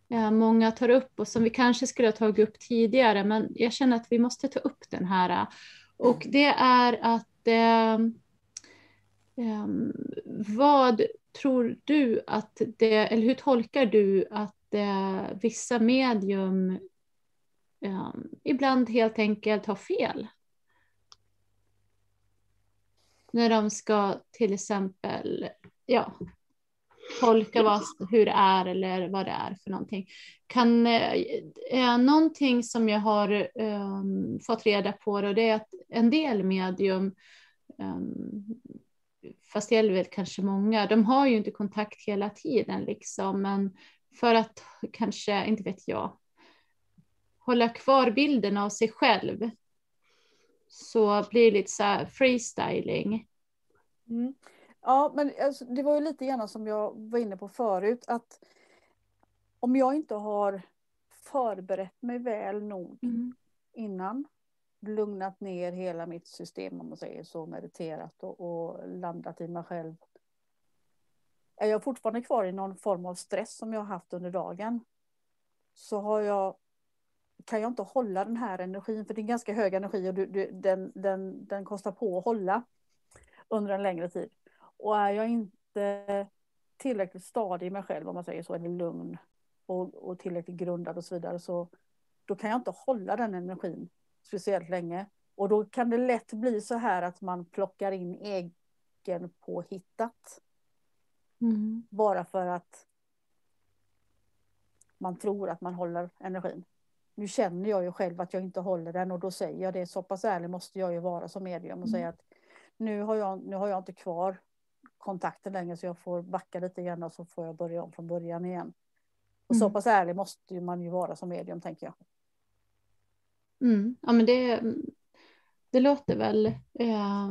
ja, många tar upp och som vi kanske skulle ha tagit upp tidigare, men jag känner att vi måste ta upp den här. Och det är att eh, vad tror du att det, eller hur tolkar du att det, vissa medium um, ibland helt enkelt har fel? När de ska till exempel ja, tolka vad, hur det är eller vad det är för någonting. Kan, eh, någonting som jag har um, fått reda på då, det är att en del medium, um, fast det gäller väl kanske många, de har ju inte kontakt hela tiden liksom, men för att kanske, inte vet jag, hålla kvar bilden av sig själv så blir det lite så freestyling. Mm. Ja, men alltså, det var ju lite grann som jag var inne på förut, att om jag inte har förberett mig väl nog mm. innan, lugnat ner hela mitt system om man säger så, mediterat och, och landat i mig själv. Är jag fortfarande kvar i någon form av stress som jag har haft under dagen så har jag, kan jag inte hålla den här energin, för det är ganska hög energi och du, du, den, den, den kostar på att hålla under en längre tid. Och är jag inte tillräckligt stadig i mig själv, om man säger så, eller lugn och, och tillräckligt grundad och så vidare, så då kan jag inte hålla den energin speciellt länge. Och då kan det lätt bli så här att man plockar in egen påhittat. Mm. Bara för att man tror att man håller energin. Nu känner jag ju själv att jag inte håller den och då säger jag det. Så pass ärlig måste jag ju vara som medium och mm. säga att nu har, jag, nu har jag inte kvar kontakten längre så jag får backa lite grann och så får jag börja om från början igen. Och mm. så pass ärlig måste man ju vara som medium tänker jag. Mm. Ja men det, det låter väl eh,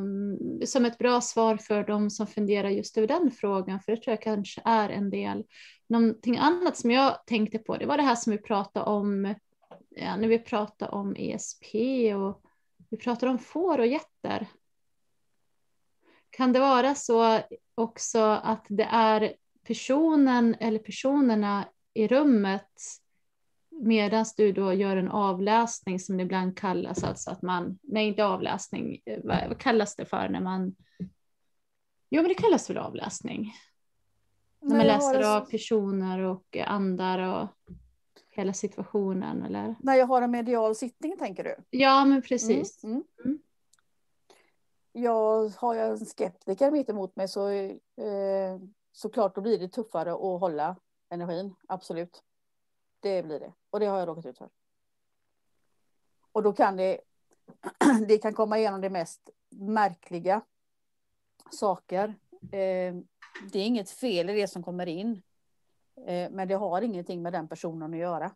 som ett bra svar för de som funderar just över den frågan, för det tror jag kanske är en del. Någonting annat som jag tänkte på, det var det här som vi pratade om ja, när vi pratade om ESP och vi pratade om får och getter. Kan det vara så också att det är personen eller personerna i rummet medan du då gör en avläsning som det ibland kallas, alltså att man, nej inte avläsning, vad, vad kallas det för när man, jo men det kallas väl avläsning. När man läser av personer och andar och hela situationen eller? När jag har en medial sittning tänker du? Ja men precis. Mm, mm. Mm jag har jag en skeptiker mitt emot mig så eh, såklart då blir det tuffare att hålla energin, absolut. Det blir det och det har jag råkat ut för. Och då kan det, det kan komma igenom det mest märkliga saker. Eh, det är inget fel i det som kommer in. Eh, men det har ingenting med den personen att göra.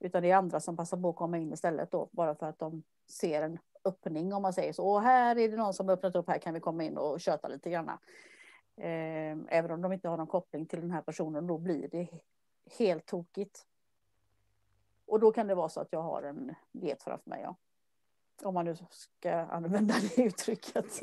Utan det är andra som passar på att komma in istället då, bara för att de ser en öppning om man säger så. Och här är det någon som öppnat upp, här kan vi komma in och köta lite grann. Eh, även om de inte har någon koppling till den här personen, då blir det helt tokigt. Och då kan det vara så att jag har en get framför mig. Ja. Om man nu ska använda det uttrycket.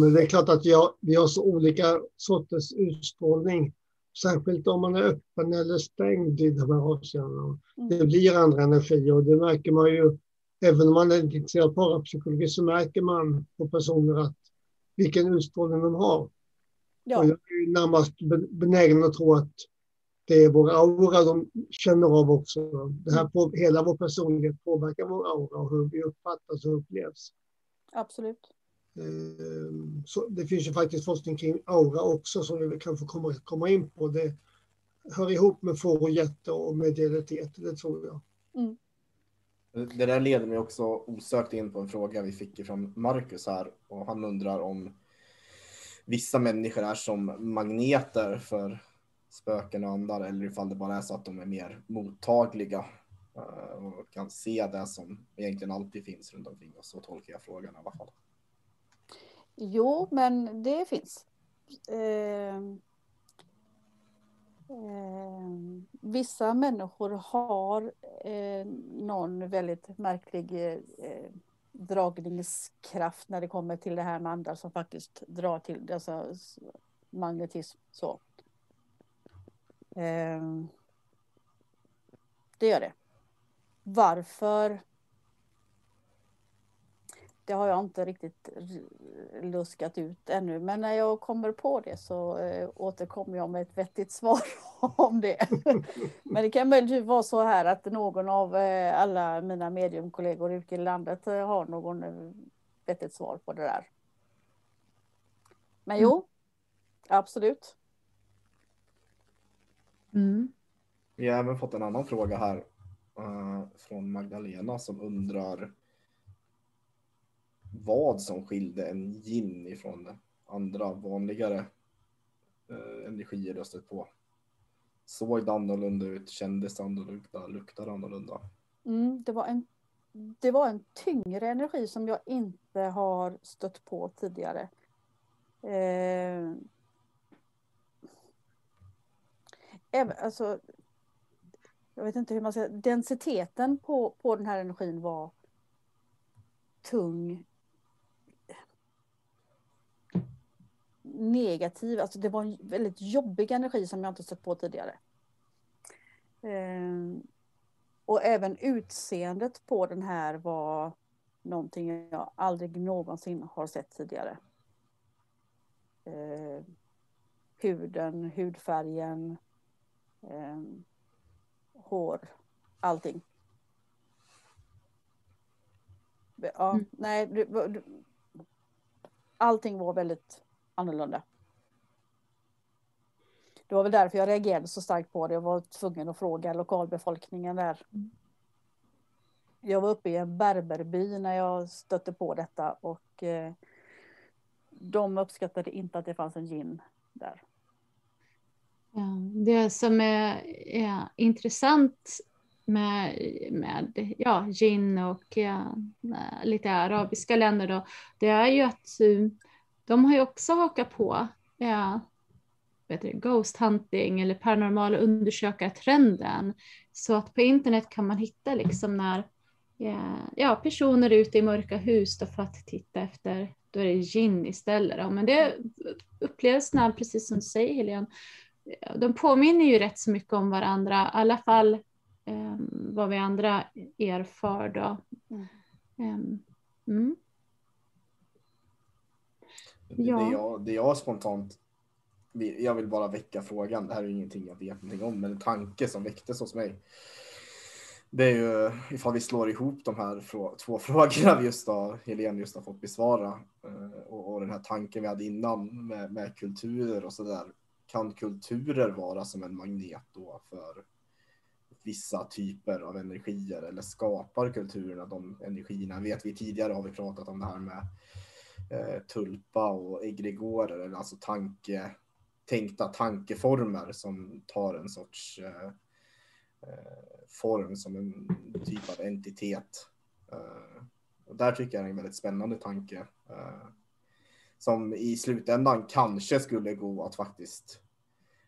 men det är klart att vi har, vi har så olika sorters utstrålning. Särskilt om man är öppen eller stängd i de här avseendena. Mm. Det blir andra energier och det märker man ju. Även om man är intresserad av parapsykologi så märker man på personer att vilken utstrålning de har. Ja. Och jag är närmast benägen att tro att det är vår aura de känner av också. Det här på, hela vår personlighet påverkar vår aura och hur vi uppfattas och upplevs. Absolut. Ehm, så det finns ju faktiskt forskning kring aura också som vi kanske kommer komma in på. Det hör ihop med får och jätte och medialitet, det tror jag. Mm. Det där leder mig också osökt in på en fråga vi fick från Marcus här och han undrar om vissa människor är som magneter för spöken och andar eller ifall det bara är så att de är mer mottagliga eh, och kan se det som egentligen alltid finns runt omkring oss. Så tolkar jag frågan i alla fall. Jo, men det finns. Eh, eh, vissa människor har eh, någon väldigt märklig eh, dragningskraft när det kommer till det här med andra som faktiskt drar till alltså, magnetism. Så. Eh, det gör det. Varför det har jag inte riktigt luskat ut ännu. Men när jag kommer på det så eh, återkommer jag med ett vettigt svar om det. Men det kan möjligtvis vara så här att någon av eh, alla mina mediumkollegor ute i landet eh, har någon vettigt svar på det där. Men jo, absolut. Mm. Vi har även fått en annan fråga här eh, från Magdalena som undrar vad som skilde en yin ifrån andra vanligare eh, energier jag stött på. Såg det annorlunda ut, kändes annorlunda, luktade annorlunda. Mm, det, var en, det var en tyngre energi som jag inte har stött på tidigare. Eh, även, alltså, jag vet inte hur man ska densiteten på, på den här energin var tung. Negativ, alltså det var en väldigt jobbig energi som jag inte stött på tidigare. Eh, och även utseendet på den här var någonting jag aldrig någonsin har sett tidigare. Eh, huden, hudfärgen, eh, hår, allting. Ja, Mm. nej, var- det- allting var väldigt annorlunda. Det var väl därför jag reagerade så starkt på det. Jag var tvungen att fråga lokalbefolkningen där. Mm. Jag var uppe i en berberby när jag stötte på detta och eh, de uppskattade inte att det fanns en gin där. Det som är, är intressant med, med ja, gin och ja, lite arabiska länder då, det är ju att eh, de har ju också hakat på ja, vet du, ghost hunting eller paranormala undersökartrenden. Så att på internet kan man hitta liksom när ja, ja, personer är ute i mörka hus då för att titta efter, då är det gin istället. Då. Men det upplevs när, precis som du säger Helene, de påminner ju rätt så mycket om varandra, i alla fall eh, vad vi andra erfar då. Mm. Ehm, mm. Det, Ja. det, jag, det jag spontant, jag vill bara väcka frågan, det här är ingenting jag vet någonting om, men en tanke som väcktes hos mig. Det är ju ifall vi slår ihop de här frå- två frågorna vi just har, Helene just har fått besvara eh, och, och den här tanken vi hade innan med, med kulturer och sådär. Kan kulturer vara som en magnet då för vissa typer av energier eller skapar kulturerna de energierna? Vet vi tidigare har vi pratat om det här med eh, tulpa och egregorer, eller alltså tanke, tänkta tankeformer som tar en sorts eh, eh, form som en typ av entitet. Eh, och där tycker jag det är en väldigt spännande tanke eh, som i slutändan kanske skulle gå att faktiskt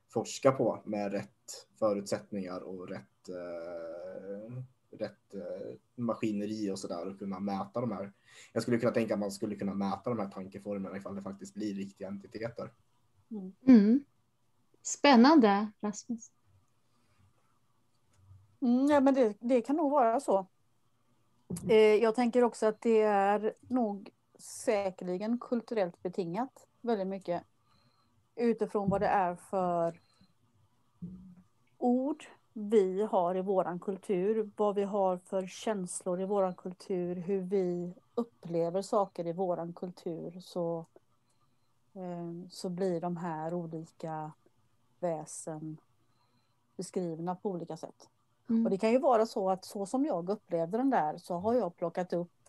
forska på med rätt förutsättningar och rätt, eh, rätt eh, maskineri och sådär och kunna mäta de här. Jag skulle kunna tänka att man skulle kunna mäta de här tankeformerna ifall det faktiskt blir riktiga entiteter. Mm. Spännande Rasmus. Mm, ja, men det, det kan nog vara så. Eh, jag tänker också att det är nog säkerligen kulturellt betingat väldigt mycket. Utifrån vad det är för ord vi har i våran kultur, vad vi har för känslor i våran kultur, hur vi upplever saker i våran kultur så, eh, så blir de här olika väsen beskrivna på olika sätt. Mm. Och det kan ju vara så att så som jag upplevde den där så har jag plockat upp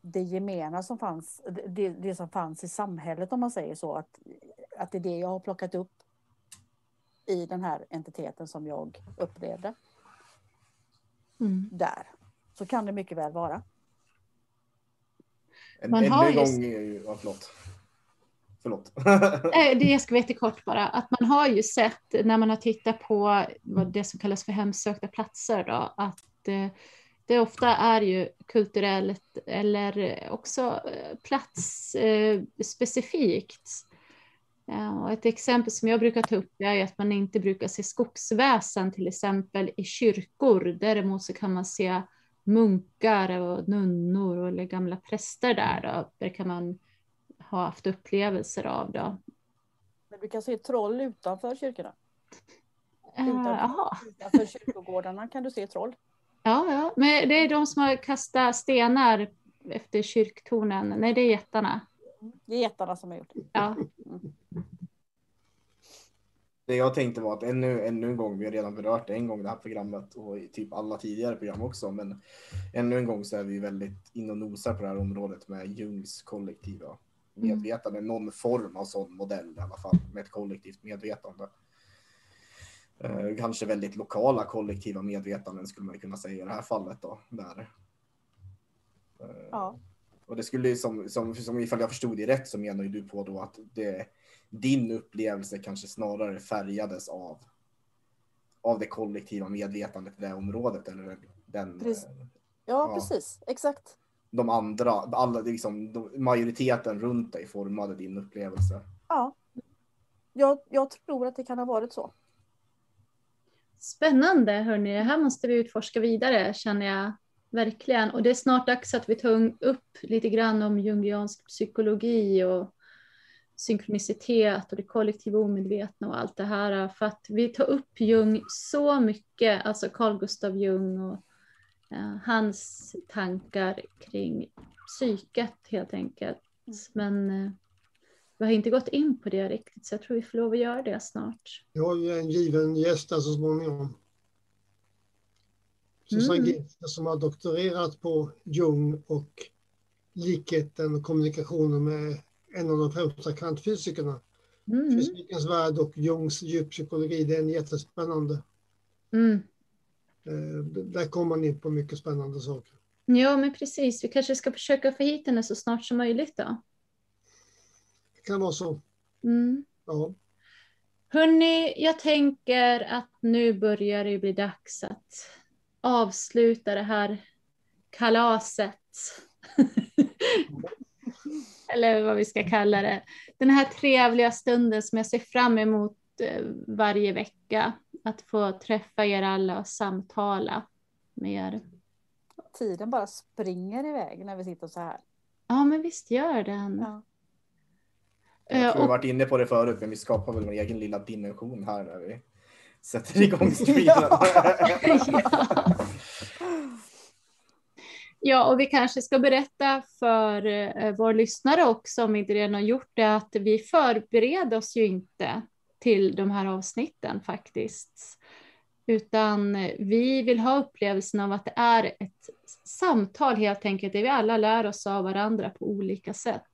det gemena som fanns, det, det som fanns i samhället om man säger så. Att, att det är det jag har plockat upp i den här entiteten som jag upplevde Mm. där. Så kan det mycket väl vara. En, Man en just- gång, är ju- ja, förlåt. Förlåt. Eh, Det jag ska veta kort bara, att man har ju sett när man har tittat på vad det som kallas för hemsökta platser då, att eh, det ofta är ju kulturellt eller också eh, platsspecifikt. Och ett exempel som jag brukar ta upp är att man inte brukar se skogsväsen till exempel i kyrkor. Däremot så kan man se munkar och nunnor eller gamla präster där. Då. Det kan man ha haft upplevelser av. Då. Men du kan se troll utanför kyrkorna. Eh, Utanför, Jaha, utanför kyrkogårdarna kan du se troll. Ja, ja. Men det är de som har kastat stenar efter kyrktornen. Nej, det är jättarna. Det är jättarna som har gjort det. Ja. Det jag tänkte var att ännu, ännu en gång, vi har redan berört det en gång det här programmet och typ alla tidigare program också, men ännu en gång så är vi väldigt in och nosar på det här området med Jungs kollektiva medvetande, någon form av sån modell i alla fall, med ett kollektivt medvetande. Eh, kanske väldigt lokala kollektiva medvetanden skulle man kunna säga i det här fallet då. Där. Eh, Ja. och det skulle som, som, som ifall jag förstod det rätt så menar ju du på då att det, din upplevelse kanske snarare färgades av, av det kollektiva medvetandet i det området eller den, Precis. eh, Ja, Ja. precis. Exakt. de andra, alla, liksom, de, majoriteten runt dig formade din upplevelse. Ja. Jag, jag tror att det kan ha varit så. Spännande hörni, det här måste vi utforska vidare känner jag verkligen. Och det är snart dags att vi tar upp lite grann om jungiansk psykologi och synkronicitet och det kollektiva omedvetna och allt det här. För att vi tar upp Jung så mycket, alltså Carl Gustav Jung och eh, hans tankar kring psyket helt enkelt. Men eh, vi har inte gått in på det riktigt så jag tror vi får lov att göra det snart. Vi har ju en given gäst där så småningom. Susanne Mm. Ginter som har doktorerat på Jung och likheten och kommunikationen med en av de främsta kvantfysikerna. Mm. Fysikens värld och Jungs djuppsykologi, det är en jättespännande. Mm. Eh, Där kommer man in på mycket spännande saker. Ja, men precis. Vi kanske ska försöka få hit henne så snart som möjligt då. Kan vara så. Mm. Ja. Hörni, jag tänker att nu börjar det bli dags att avsluta det här kalaset. Eller vad vi ska kalla det. Den här trevliga stunden som jag ser fram emot eh, varje vecka. Att få träffa er alla och samtala med er. Tiden bara springer iväg när vi sitter så här. Ja, men visst gör den. Ja. Eh, Jag tror vi varit inne på det förut, men vi skapar väl vår egen lilla dimension här när vi sätter igång streamen. Ja. Ja, och vi kanske ska berätta för eh, vår lyssnare också, om inte redan har gjort det, att vi förbereder oss ju inte till de här avsnitten faktiskt. Utan eh, vi vill ha upplevelsen av att det är ett samtal helt enkelt, där vi alla lär oss av varandra på olika sätt.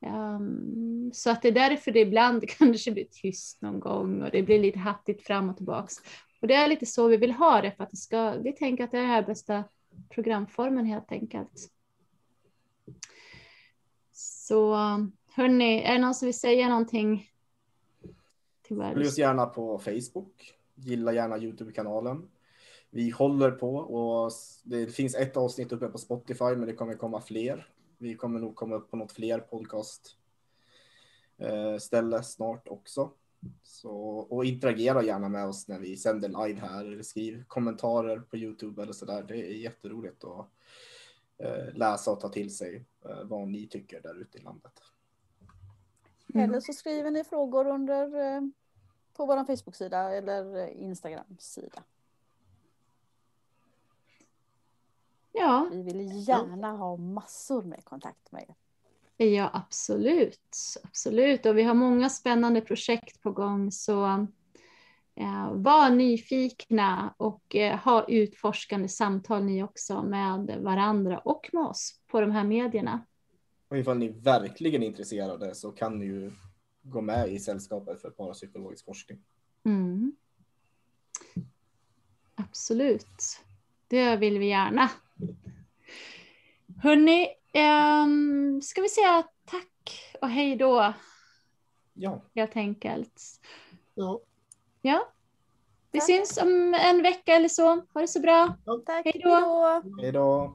Um, så att det är därför det ibland kanske blir tyst någon gång och det blir lite hattigt fram och tillbaks. Och det är lite så vi vill ha det för att det ska, vi tänker att det är den här bästa programformen helt enkelt. Så hörni, är det någon som vill säga någonting? Följ oss gärna på Facebook. Gilla gärna Youtube-kanalen. Vi håller på och det finns ett avsnitt uppe på Spotify, men det kommer komma fler. Vi kommer nog komma upp på något fler podcast eh, ställe snart också. Så, och interagera gärna med oss när vi sänder live här eller skriv kommentarer på Youtube eller så där. Det är jätteroligt att eh, läsa och ta till sig eh, vad ni tycker där ute i landet. Mm. Eller så skriver ni frågor under på vår Facebook-sida eller Instagram-sida. Ja, Vi vill gärna ha massor med kontakt med er. ja, absolut. Absolut. Och vi har många spännande projekt på gång. Så eh, var nyfikna och eh, ha utforskande samtal ni också med varandra och med oss på de här medierna. Och ifall ni verkligen är intresserade så kan ni ju gå med i sällskapet för parapsykologisk forskning. Mm. Absolut. Det vill vi gärna. Hörni, ehm, ska vi säga tack och hej då Ja, helt enkelt. Ja. Ja, vi Tack. syns om en vecka eller så. Ha det så bra. Tack, Hej då. hej då! hej då!